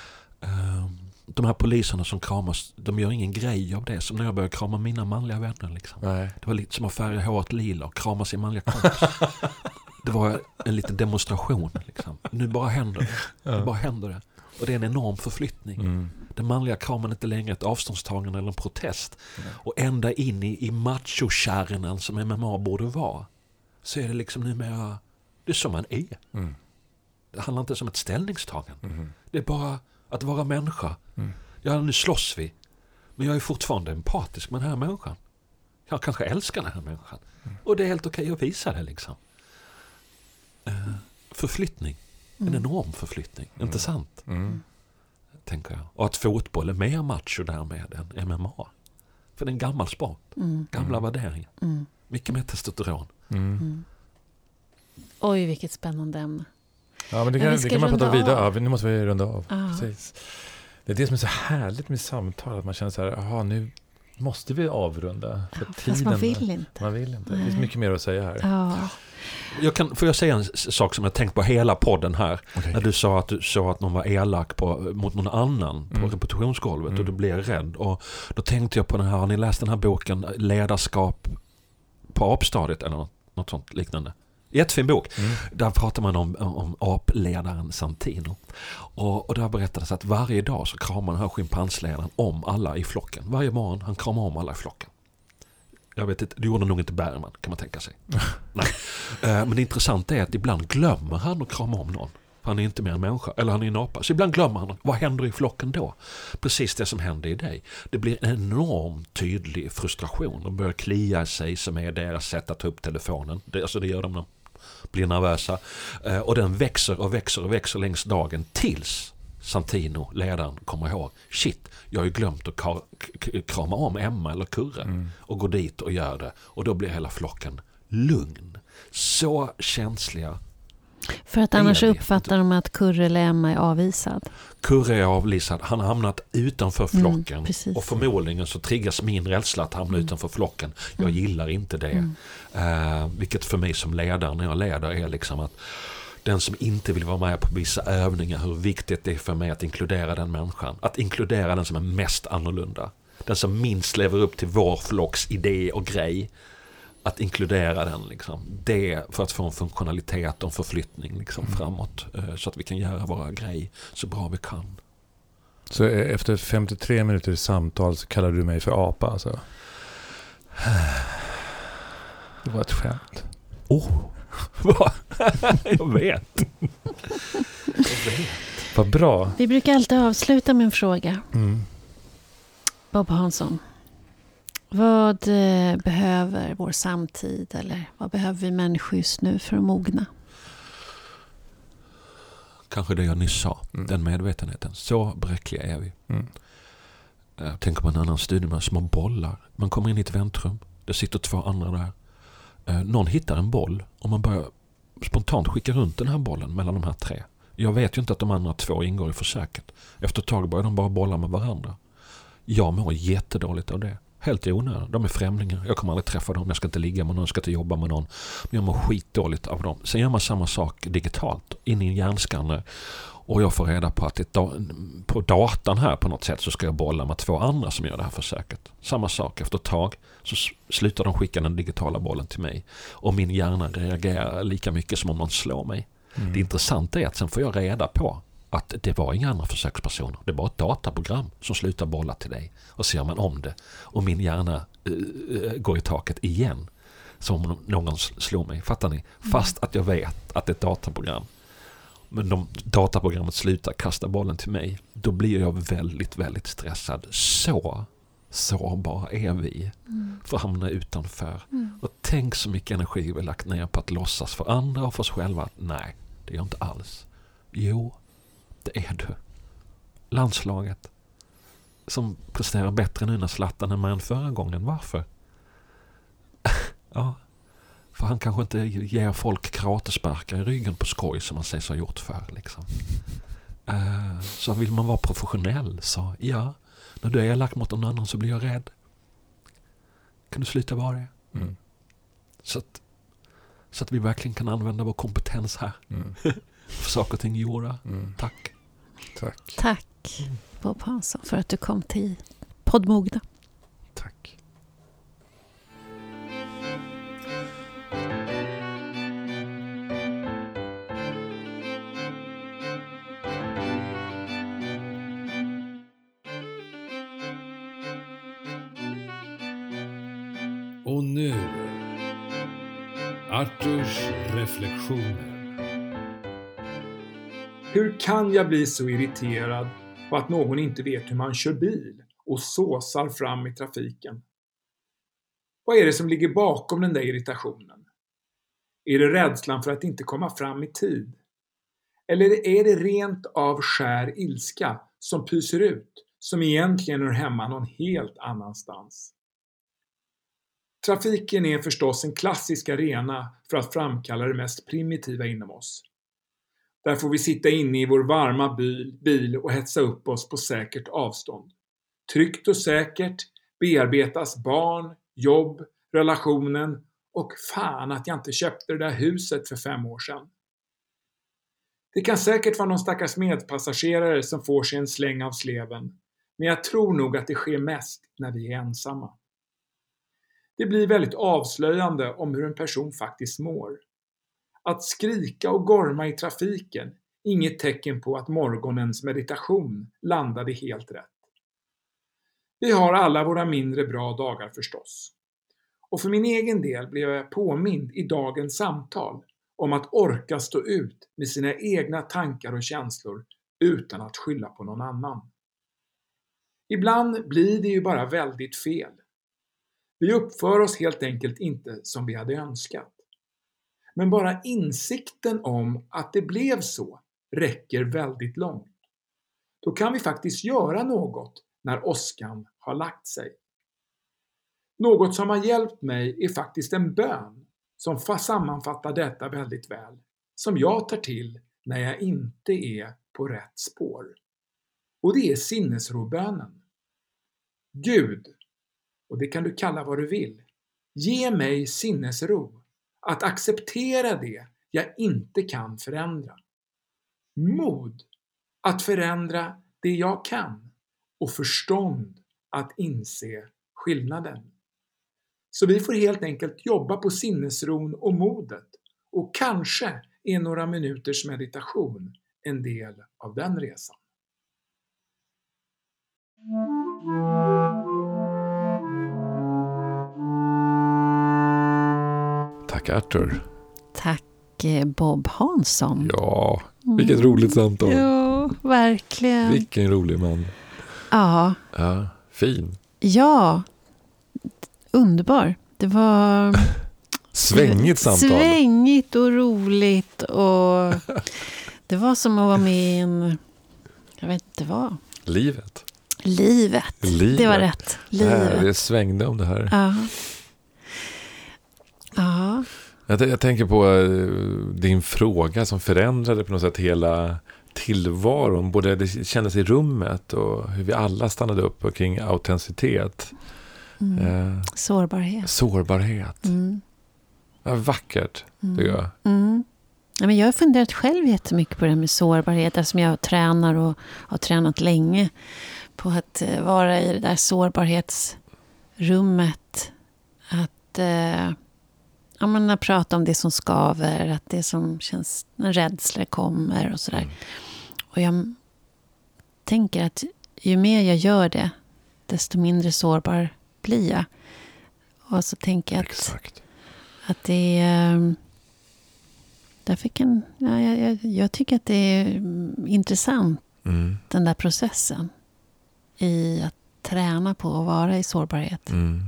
Speaker 3: Ehm, de här poliserna som kramas, de gör ingen grej av det. Som när jag började krama mina manliga vänner. Liksom.
Speaker 1: Nej.
Speaker 3: Det var lite som att färga håret lila och krama sin manliga kompis. [LAUGHS] det var en liten demonstration. Liksom. Nu bara händer det. Nu bara händer det. Och det är en enorm förflyttning.
Speaker 1: Mm.
Speaker 3: Den manliga kramen inte längre ett avståndstagande eller en protest. Mm. Och ända in i, i machokärnan som MMA borde vara. Så är det liksom numera, det är som man är.
Speaker 1: Mm.
Speaker 3: Det handlar inte om ett ställningstagande.
Speaker 1: Mm.
Speaker 3: Det är bara att vara människa.
Speaker 1: Mm.
Speaker 3: Ja, nu slåss vi. Men jag är fortfarande empatisk med den här människan. Jag kanske älskar den här människan. Mm. Och det är helt okej att visa det liksom. Uh, förflyttning. En mm. enorm förflyttning, mm. inte sant?
Speaker 1: Mm.
Speaker 3: Tänker jag. Och att fotboll är mer macho därmed än MMA. För det är en gammal sport.
Speaker 2: Mm.
Speaker 3: Gamla
Speaker 2: mm.
Speaker 3: värderingar.
Speaker 2: Mm.
Speaker 3: Mycket mer testosteron.
Speaker 1: Mm.
Speaker 2: Oj, vilket spännande ämne.
Speaker 1: Ja, men det kan, det kan man prata vidare av. Nu måste vi runda av. Ah. Precis. Det är det som är så härligt med samtal, att man känner så här, jaha, nu måste vi avrunda. För
Speaker 2: Ja,
Speaker 1: tiden,
Speaker 2: fast man vill inte.
Speaker 1: Man vill inte. Det finns mycket mer att säga här.
Speaker 2: Ja.
Speaker 3: Jag kan, får jag säga en sak som jag tänkt på hela podden här?
Speaker 1: Okej.
Speaker 3: När du sa att du sa att någon var elak på, mot någon annan på
Speaker 1: Mm.
Speaker 3: repetitionsgolvet
Speaker 1: Mm.
Speaker 3: och du blev rädd. Och då tänkte jag på den här, har ni läst den här boken Ledarskap på apstadiet eller något, något sånt liknande? Jättefin bok.
Speaker 1: Mm.
Speaker 3: Där pratar man om, om apledaren Santino. Och, och där berättades att varje dag så kramar den här schimpansledaren om alla i flocken. Varje morgon han kramar om alla i flocken. Jag vet inte, det gjorde nog inte Bergman kan man tänka sig. [LAUGHS] Nej. Eh, Men det intressanta är att ibland glömmer han att krama om någon. Han är inte mer en människa, eller han är en apa. Så ibland glömmer han. Vad händer i flocken då? Precis det som händer i dig. Det blir en enormt tydlig frustration. De börjar klia sig som är deras sätt att ta upp telefonen. Det, alltså det gör de när blir nervösa. Eh, Och den växer och växer och växer längs dagen tills Santino, ledaren, kommer ihåg. Shit, jag har ju glömt att krama om Emma eller Kurre.
Speaker 1: Mm.
Speaker 3: Och går dit och gör det. Och då blir hela flocken lugn. Så känsliga.
Speaker 2: För att annars uppfattar de att Kurre eller Emma är avvisad.
Speaker 3: Kurre är avlisad. Han har hamnat utanför
Speaker 2: Mm,
Speaker 3: flocken.
Speaker 2: precis.
Speaker 3: och förmodligen så triggas min rädsla att hamna utanför flocken. Jag
Speaker 2: Mm.
Speaker 3: gillar inte det.
Speaker 2: Mm.
Speaker 3: Eh, vilket för mig som ledare när jag leder är liksom att den som inte vill vara med på vissa övningar, hur viktigt det är för mig att inkludera den människan. Att inkludera den som är mest annorlunda. Den som minst lever upp till vår flocks idé och grej. Att inkludera den liksom. Det för att få en funktionalitet och en förflyttning liksom
Speaker 1: Mm.
Speaker 3: framåt. eh, Så att vi kan göra våra grej så bra vi kan.
Speaker 1: Så eh, efter 53 minuter samtal så kallar du mig för apa alltså? [SIGHS] Det var ett skämt.
Speaker 3: Oh, [LAUGHS] vad? jag [LAUGHS] vet. jag vet.
Speaker 1: Vad bra.
Speaker 2: Vi brukar alltid avsluta med en fråga.
Speaker 1: Mm.
Speaker 2: Bob Hansson. Vad eh, behöver vår samtid eller vad behöver vi människor just nu för att mogna?
Speaker 3: Kanske det jag nyss sa.
Speaker 1: Mm.
Speaker 3: Den medvetenheten. Så bräckliga är vi.
Speaker 1: Mm.
Speaker 3: Jag tänker på en annan studie med små bollar. Man kommer in i ett väntrum. Det sitter två andra där. Eh, Någon hittar en boll och man börjar spontant skicka runt den här bollen mellan de här tre. Jag vet ju inte att de andra två ingår i försöket. Efter ett tag börjar de bara bolla med varandra. Jag mår jättedåligt av det. Helt i onödan. De är främlingar. Jag kommer aldrig träffa dem. Jag ska inte ligga med någon. Jag ska inte jobba med någon. Men jag mår skitdåligt av dem. Sen gör man samma sak digitalt. In i en hjärnskanner. Och jag får reda på att da- på datan här på något sätt så ska jag bolla med två andra som gör det här försöket. Samma sak. Efter ett tag så slutar de skicka den digitala bollen till mig. Och min hjärna reagerar lika mycket som om någon slår mig.
Speaker 1: Mm.
Speaker 3: Det intressanta är att sen får jag reda på att det var inga andra försökspersoner. Det var ett dataprogram som slutar bolla till dig. Och gör man om det. Och min hjärna eh, går i taket igen. Som om någon slår mig. Fattar ni? Fast att jag vet att det är ett dataprogram. Men om dataprogrammet slutar kasta bollen till mig. Då blir jag väldigt, väldigt stressad. Så sårbara är vi. För att hamna utanför. Och tänk så mycket energi vi lagt ner på att låtsas för andra och för oss själva. Nej, det är jag inte alls. Jo, det är du. Landslaget. Som presterar bättre nu när Zlatan är med än förra gången. Varför? [LAUGHS] ja, för han kanske inte ger folk karatesparkar i ryggen på skoj som man sägs ha gjort förr. Liksom. Eh, så vill man vara professionell så ja, när du är elak mot någon annan så blir jag rädd. Kan du sluta vara det?
Speaker 1: Mm.
Speaker 3: Så att, så att vi verkligen kan använda vår kompetens här.
Speaker 1: Mm. [LAUGHS]
Speaker 3: För saker och ting gjorda.
Speaker 1: Mm.
Speaker 3: Tack.
Speaker 1: Tack.
Speaker 2: Tack Bob Hansson för att du kom till poddmogna.
Speaker 1: Tack.
Speaker 4: Och nu, Arturs reflektioner.
Speaker 5: Hur kan jag bli så irriterad på att någon inte vet hur man kör bil och såsar fram i trafiken? Vad är det som ligger bakom den där irritationen? Är det rädslan för att inte komma fram i tid? Eller är det rent av skär ilska som pyser ut, som egentligen hör hemma någon helt annanstans? Trafiken är förstås en klassisk arena för att framkalla det mest primitiva inom oss. Där får vi sitta inne i vår varma bil, och hetsa upp oss på säkert avstånd. Tryggt och säkert bearbetas barn, jobb, relationen och fan att jag inte köpte det där huset för fem år sedan. Det kan säkert vara någon stackars medpassagerare som får sig en släng av sleven, men jag tror nog att det sker mest när vi är ensamma. Det blir väldigt avslöjande om hur en person faktiskt mår. Att skrika och gorma i trafiken inget tecken på att morgonens meditation landade helt rätt. Vi har alla våra mindre bra dagar förstås. Och för min egen del blev jag påmind i dagens samtal om att orka stå ut med sina egna tankar och känslor utan att skylla på någon annan. Ibland blir det ju bara väldigt fel. Vi uppför oss helt enkelt inte som vi hade önskat. Men bara insikten om att det blev så räcker väldigt långt. Då kan vi faktiskt göra något när åskan har lagt sig. Något som har hjälpt mig är faktiskt en bön som sammanfattar detta väldigt väl, som jag tar till när jag inte är på rätt spår. Och det är sinnesrobönen. Gud, och det kan du kalla vad du vill, ge mig sinnesro att acceptera det jag inte kan förändra. Mod att förändra det jag kan och förstånd att inse skillnaden. Så vi får helt enkelt jobba på sinnesron och modet och kanske är några minuters meditation en del av den resan.
Speaker 1: Tack Arthur.
Speaker 2: Tack eh, Bob Hansson.
Speaker 1: Ja, vilket roligt samtal.
Speaker 2: Ja, verkligen.
Speaker 1: Vilken rolig man.
Speaker 2: Ja,
Speaker 1: Ja, fin.
Speaker 2: ja. Underbar. Det var [LAUGHS]
Speaker 1: Svängigt samtal.
Speaker 2: svängigt och roligt. Och det var som att vara med i en... Jag vet inte vad.
Speaker 1: Livet.
Speaker 2: Livet.
Speaker 1: Livet.
Speaker 2: Det var rätt.
Speaker 1: Det, här,
Speaker 2: Livet.
Speaker 1: det svängde om det här.
Speaker 2: Ja. Ja.
Speaker 1: Jag, jag tänker på eh, din fråga som förändrade på något sätt hela tillvaron. Både det kändes i rummet och hur vi alla stannade upp kring autenticitet.
Speaker 2: Mm.
Speaker 1: Eh,
Speaker 2: Sårbarhet.
Speaker 1: sårbarhet.
Speaker 2: Mm.
Speaker 1: Ja, vackert, tycker jag.
Speaker 2: Mm. Ja, men jag har funderat själv jättemycket på det här med sårbarhet eftersom jag tränar och har tränat länge på att eh, vara i det där sårbarhetsrummet. Att eh, ja, men att prata om det som skaver, att det som känns, när rädslor kommer och sådär.
Speaker 1: Mm.
Speaker 2: Och jag tänker att ju mer jag gör det, desto mindre sårbar blir jag. Och så tänker jag att
Speaker 1: Exakt.
Speaker 2: att det är... ehm, Därför kan, ja, jag, jag, jag tycker att det är mm, intressant,
Speaker 1: Mm.
Speaker 2: den där processen. I att träna på att vara i sårbarhet.
Speaker 1: Mm.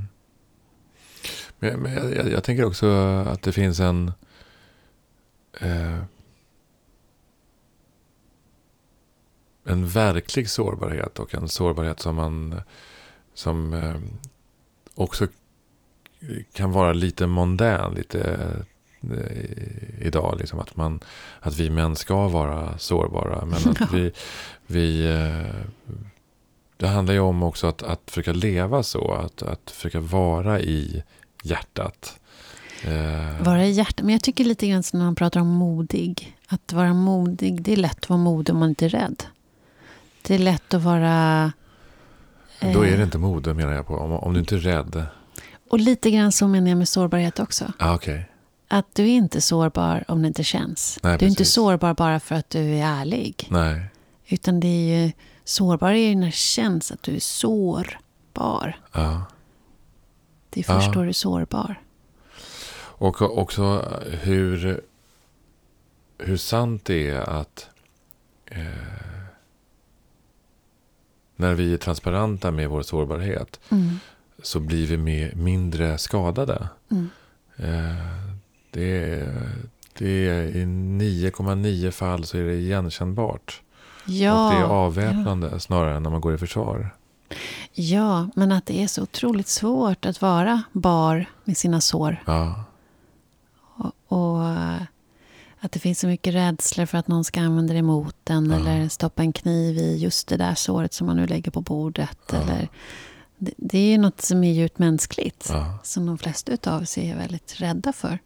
Speaker 1: Men, jag, jag, jag tänker också att det finns en... Eh, en verklig sårbarhet och en sårbarhet som man som eh, också kan vara lite mondän lite eh, idag. Liksom att, man, att vi män ska vara sårbara. Men att [LAUGHS] vi, vi eh, det handlar ju om också att, att försöka leva så. Att, att försöka vara i hjärtat. Eh,
Speaker 2: Vara i hjärtat. Men jag tycker lite grann som när man pratar om modig. Att vara modig, det är lätt att vara modig om man inte är rädd. Det är lätt att vara...
Speaker 1: Då är
Speaker 2: eh,
Speaker 1: det inte mode menar jag på. Om, om du inte är rädd.
Speaker 2: Och lite grann så menar jag med sårbarhet också.
Speaker 1: Ah, Okej.
Speaker 2: Att du är inte sårbar om det inte känns.
Speaker 1: Nej,
Speaker 2: du är inte
Speaker 1: precis.
Speaker 2: sårbar bara för att du är ärlig.
Speaker 1: Nej.
Speaker 2: Utan det är ju... Sårbar är ju när det känns att du är sårbar.
Speaker 1: Ja.
Speaker 2: Det är först
Speaker 1: Ja.
Speaker 2: då du är sårbar.
Speaker 1: Och också hur, hur sant det är att eh, när vi är transparenta med vår sårbarhet
Speaker 2: Mm.
Speaker 1: så blir vi mer, mindre skadade.
Speaker 2: Mm.
Speaker 1: Eh, det, det är, I 9,9 fall så är det igenkännbart.
Speaker 2: Ja,
Speaker 1: och det är avväpnande snarare än när man går i försvar.
Speaker 2: Ja, men att det är så otroligt svårt att vara bar med sina sår.
Speaker 1: Ja,
Speaker 2: Och, och Att det finns så mycket rädslor för att någon ska använda det emot en.
Speaker 1: Ja.
Speaker 2: Eller stoppa en kniv i just det där såret som man nu lägger på bordet.
Speaker 1: Ja.
Speaker 2: Eller, det, det är ju något som är djupt mänskligt. Som de flesta av oss är väldigt rädda för.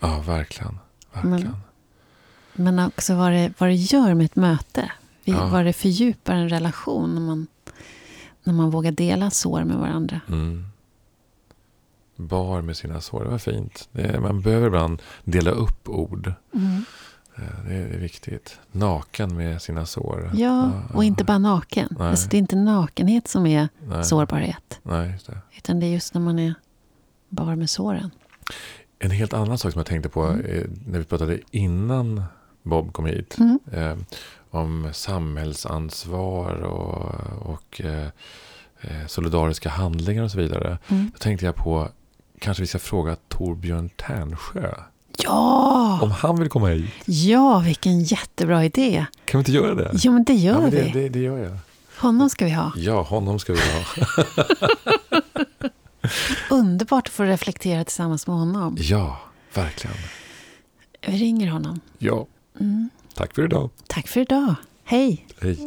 Speaker 1: ja verkligen. verkligen.
Speaker 2: Men också vad det, vad det gör med ett möte. Vad det fördjupar en relation när man, när man vågar dela sår med varandra.
Speaker 1: Mm. Bar med sina sår, det var fint. Det är, man behöver ibland dela upp ord.
Speaker 2: Mm.
Speaker 1: Eh, Det är, viktigt. Naken med sina sår.
Speaker 2: Ja, och inte bara naken.
Speaker 1: Nej.
Speaker 2: Alltså, det är inte nakenhet som är
Speaker 1: Nej.
Speaker 2: sårbarhet.
Speaker 1: Nej, det.
Speaker 2: Utan det är just när man är bar med såren.
Speaker 1: En helt annan sak som jag tänkte på
Speaker 2: Mm.
Speaker 1: eh, när vi pratade innan Bob kom hit.
Speaker 2: Mm.
Speaker 1: Eh, om samhällsansvar och, och eh, eh, solidariska handlingar och så vidare.
Speaker 2: Mm.
Speaker 1: Då tänkte jag på, kanske vi ska fråga Torbjörn Ternsjö.
Speaker 2: Ja!
Speaker 1: Om han vill komma hit.
Speaker 2: Ja, vilken jättebra idé.
Speaker 1: Kan vi inte göra det?
Speaker 2: Jo, men det gör
Speaker 1: ja, men
Speaker 2: vi.
Speaker 1: det, det, det gör jag.
Speaker 2: Honom ska vi ha.
Speaker 1: Ja, honom ska vi ha. [LAUGHS]
Speaker 2: Underbart att få reflektera tillsammans med honom.
Speaker 1: Ja, verkligen.
Speaker 2: Vi ringer honom.
Speaker 1: Ja,
Speaker 2: Mm.
Speaker 1: tack för idag.
Speaker 2: Tack för idag. Hej!
Speaker 1: Hej.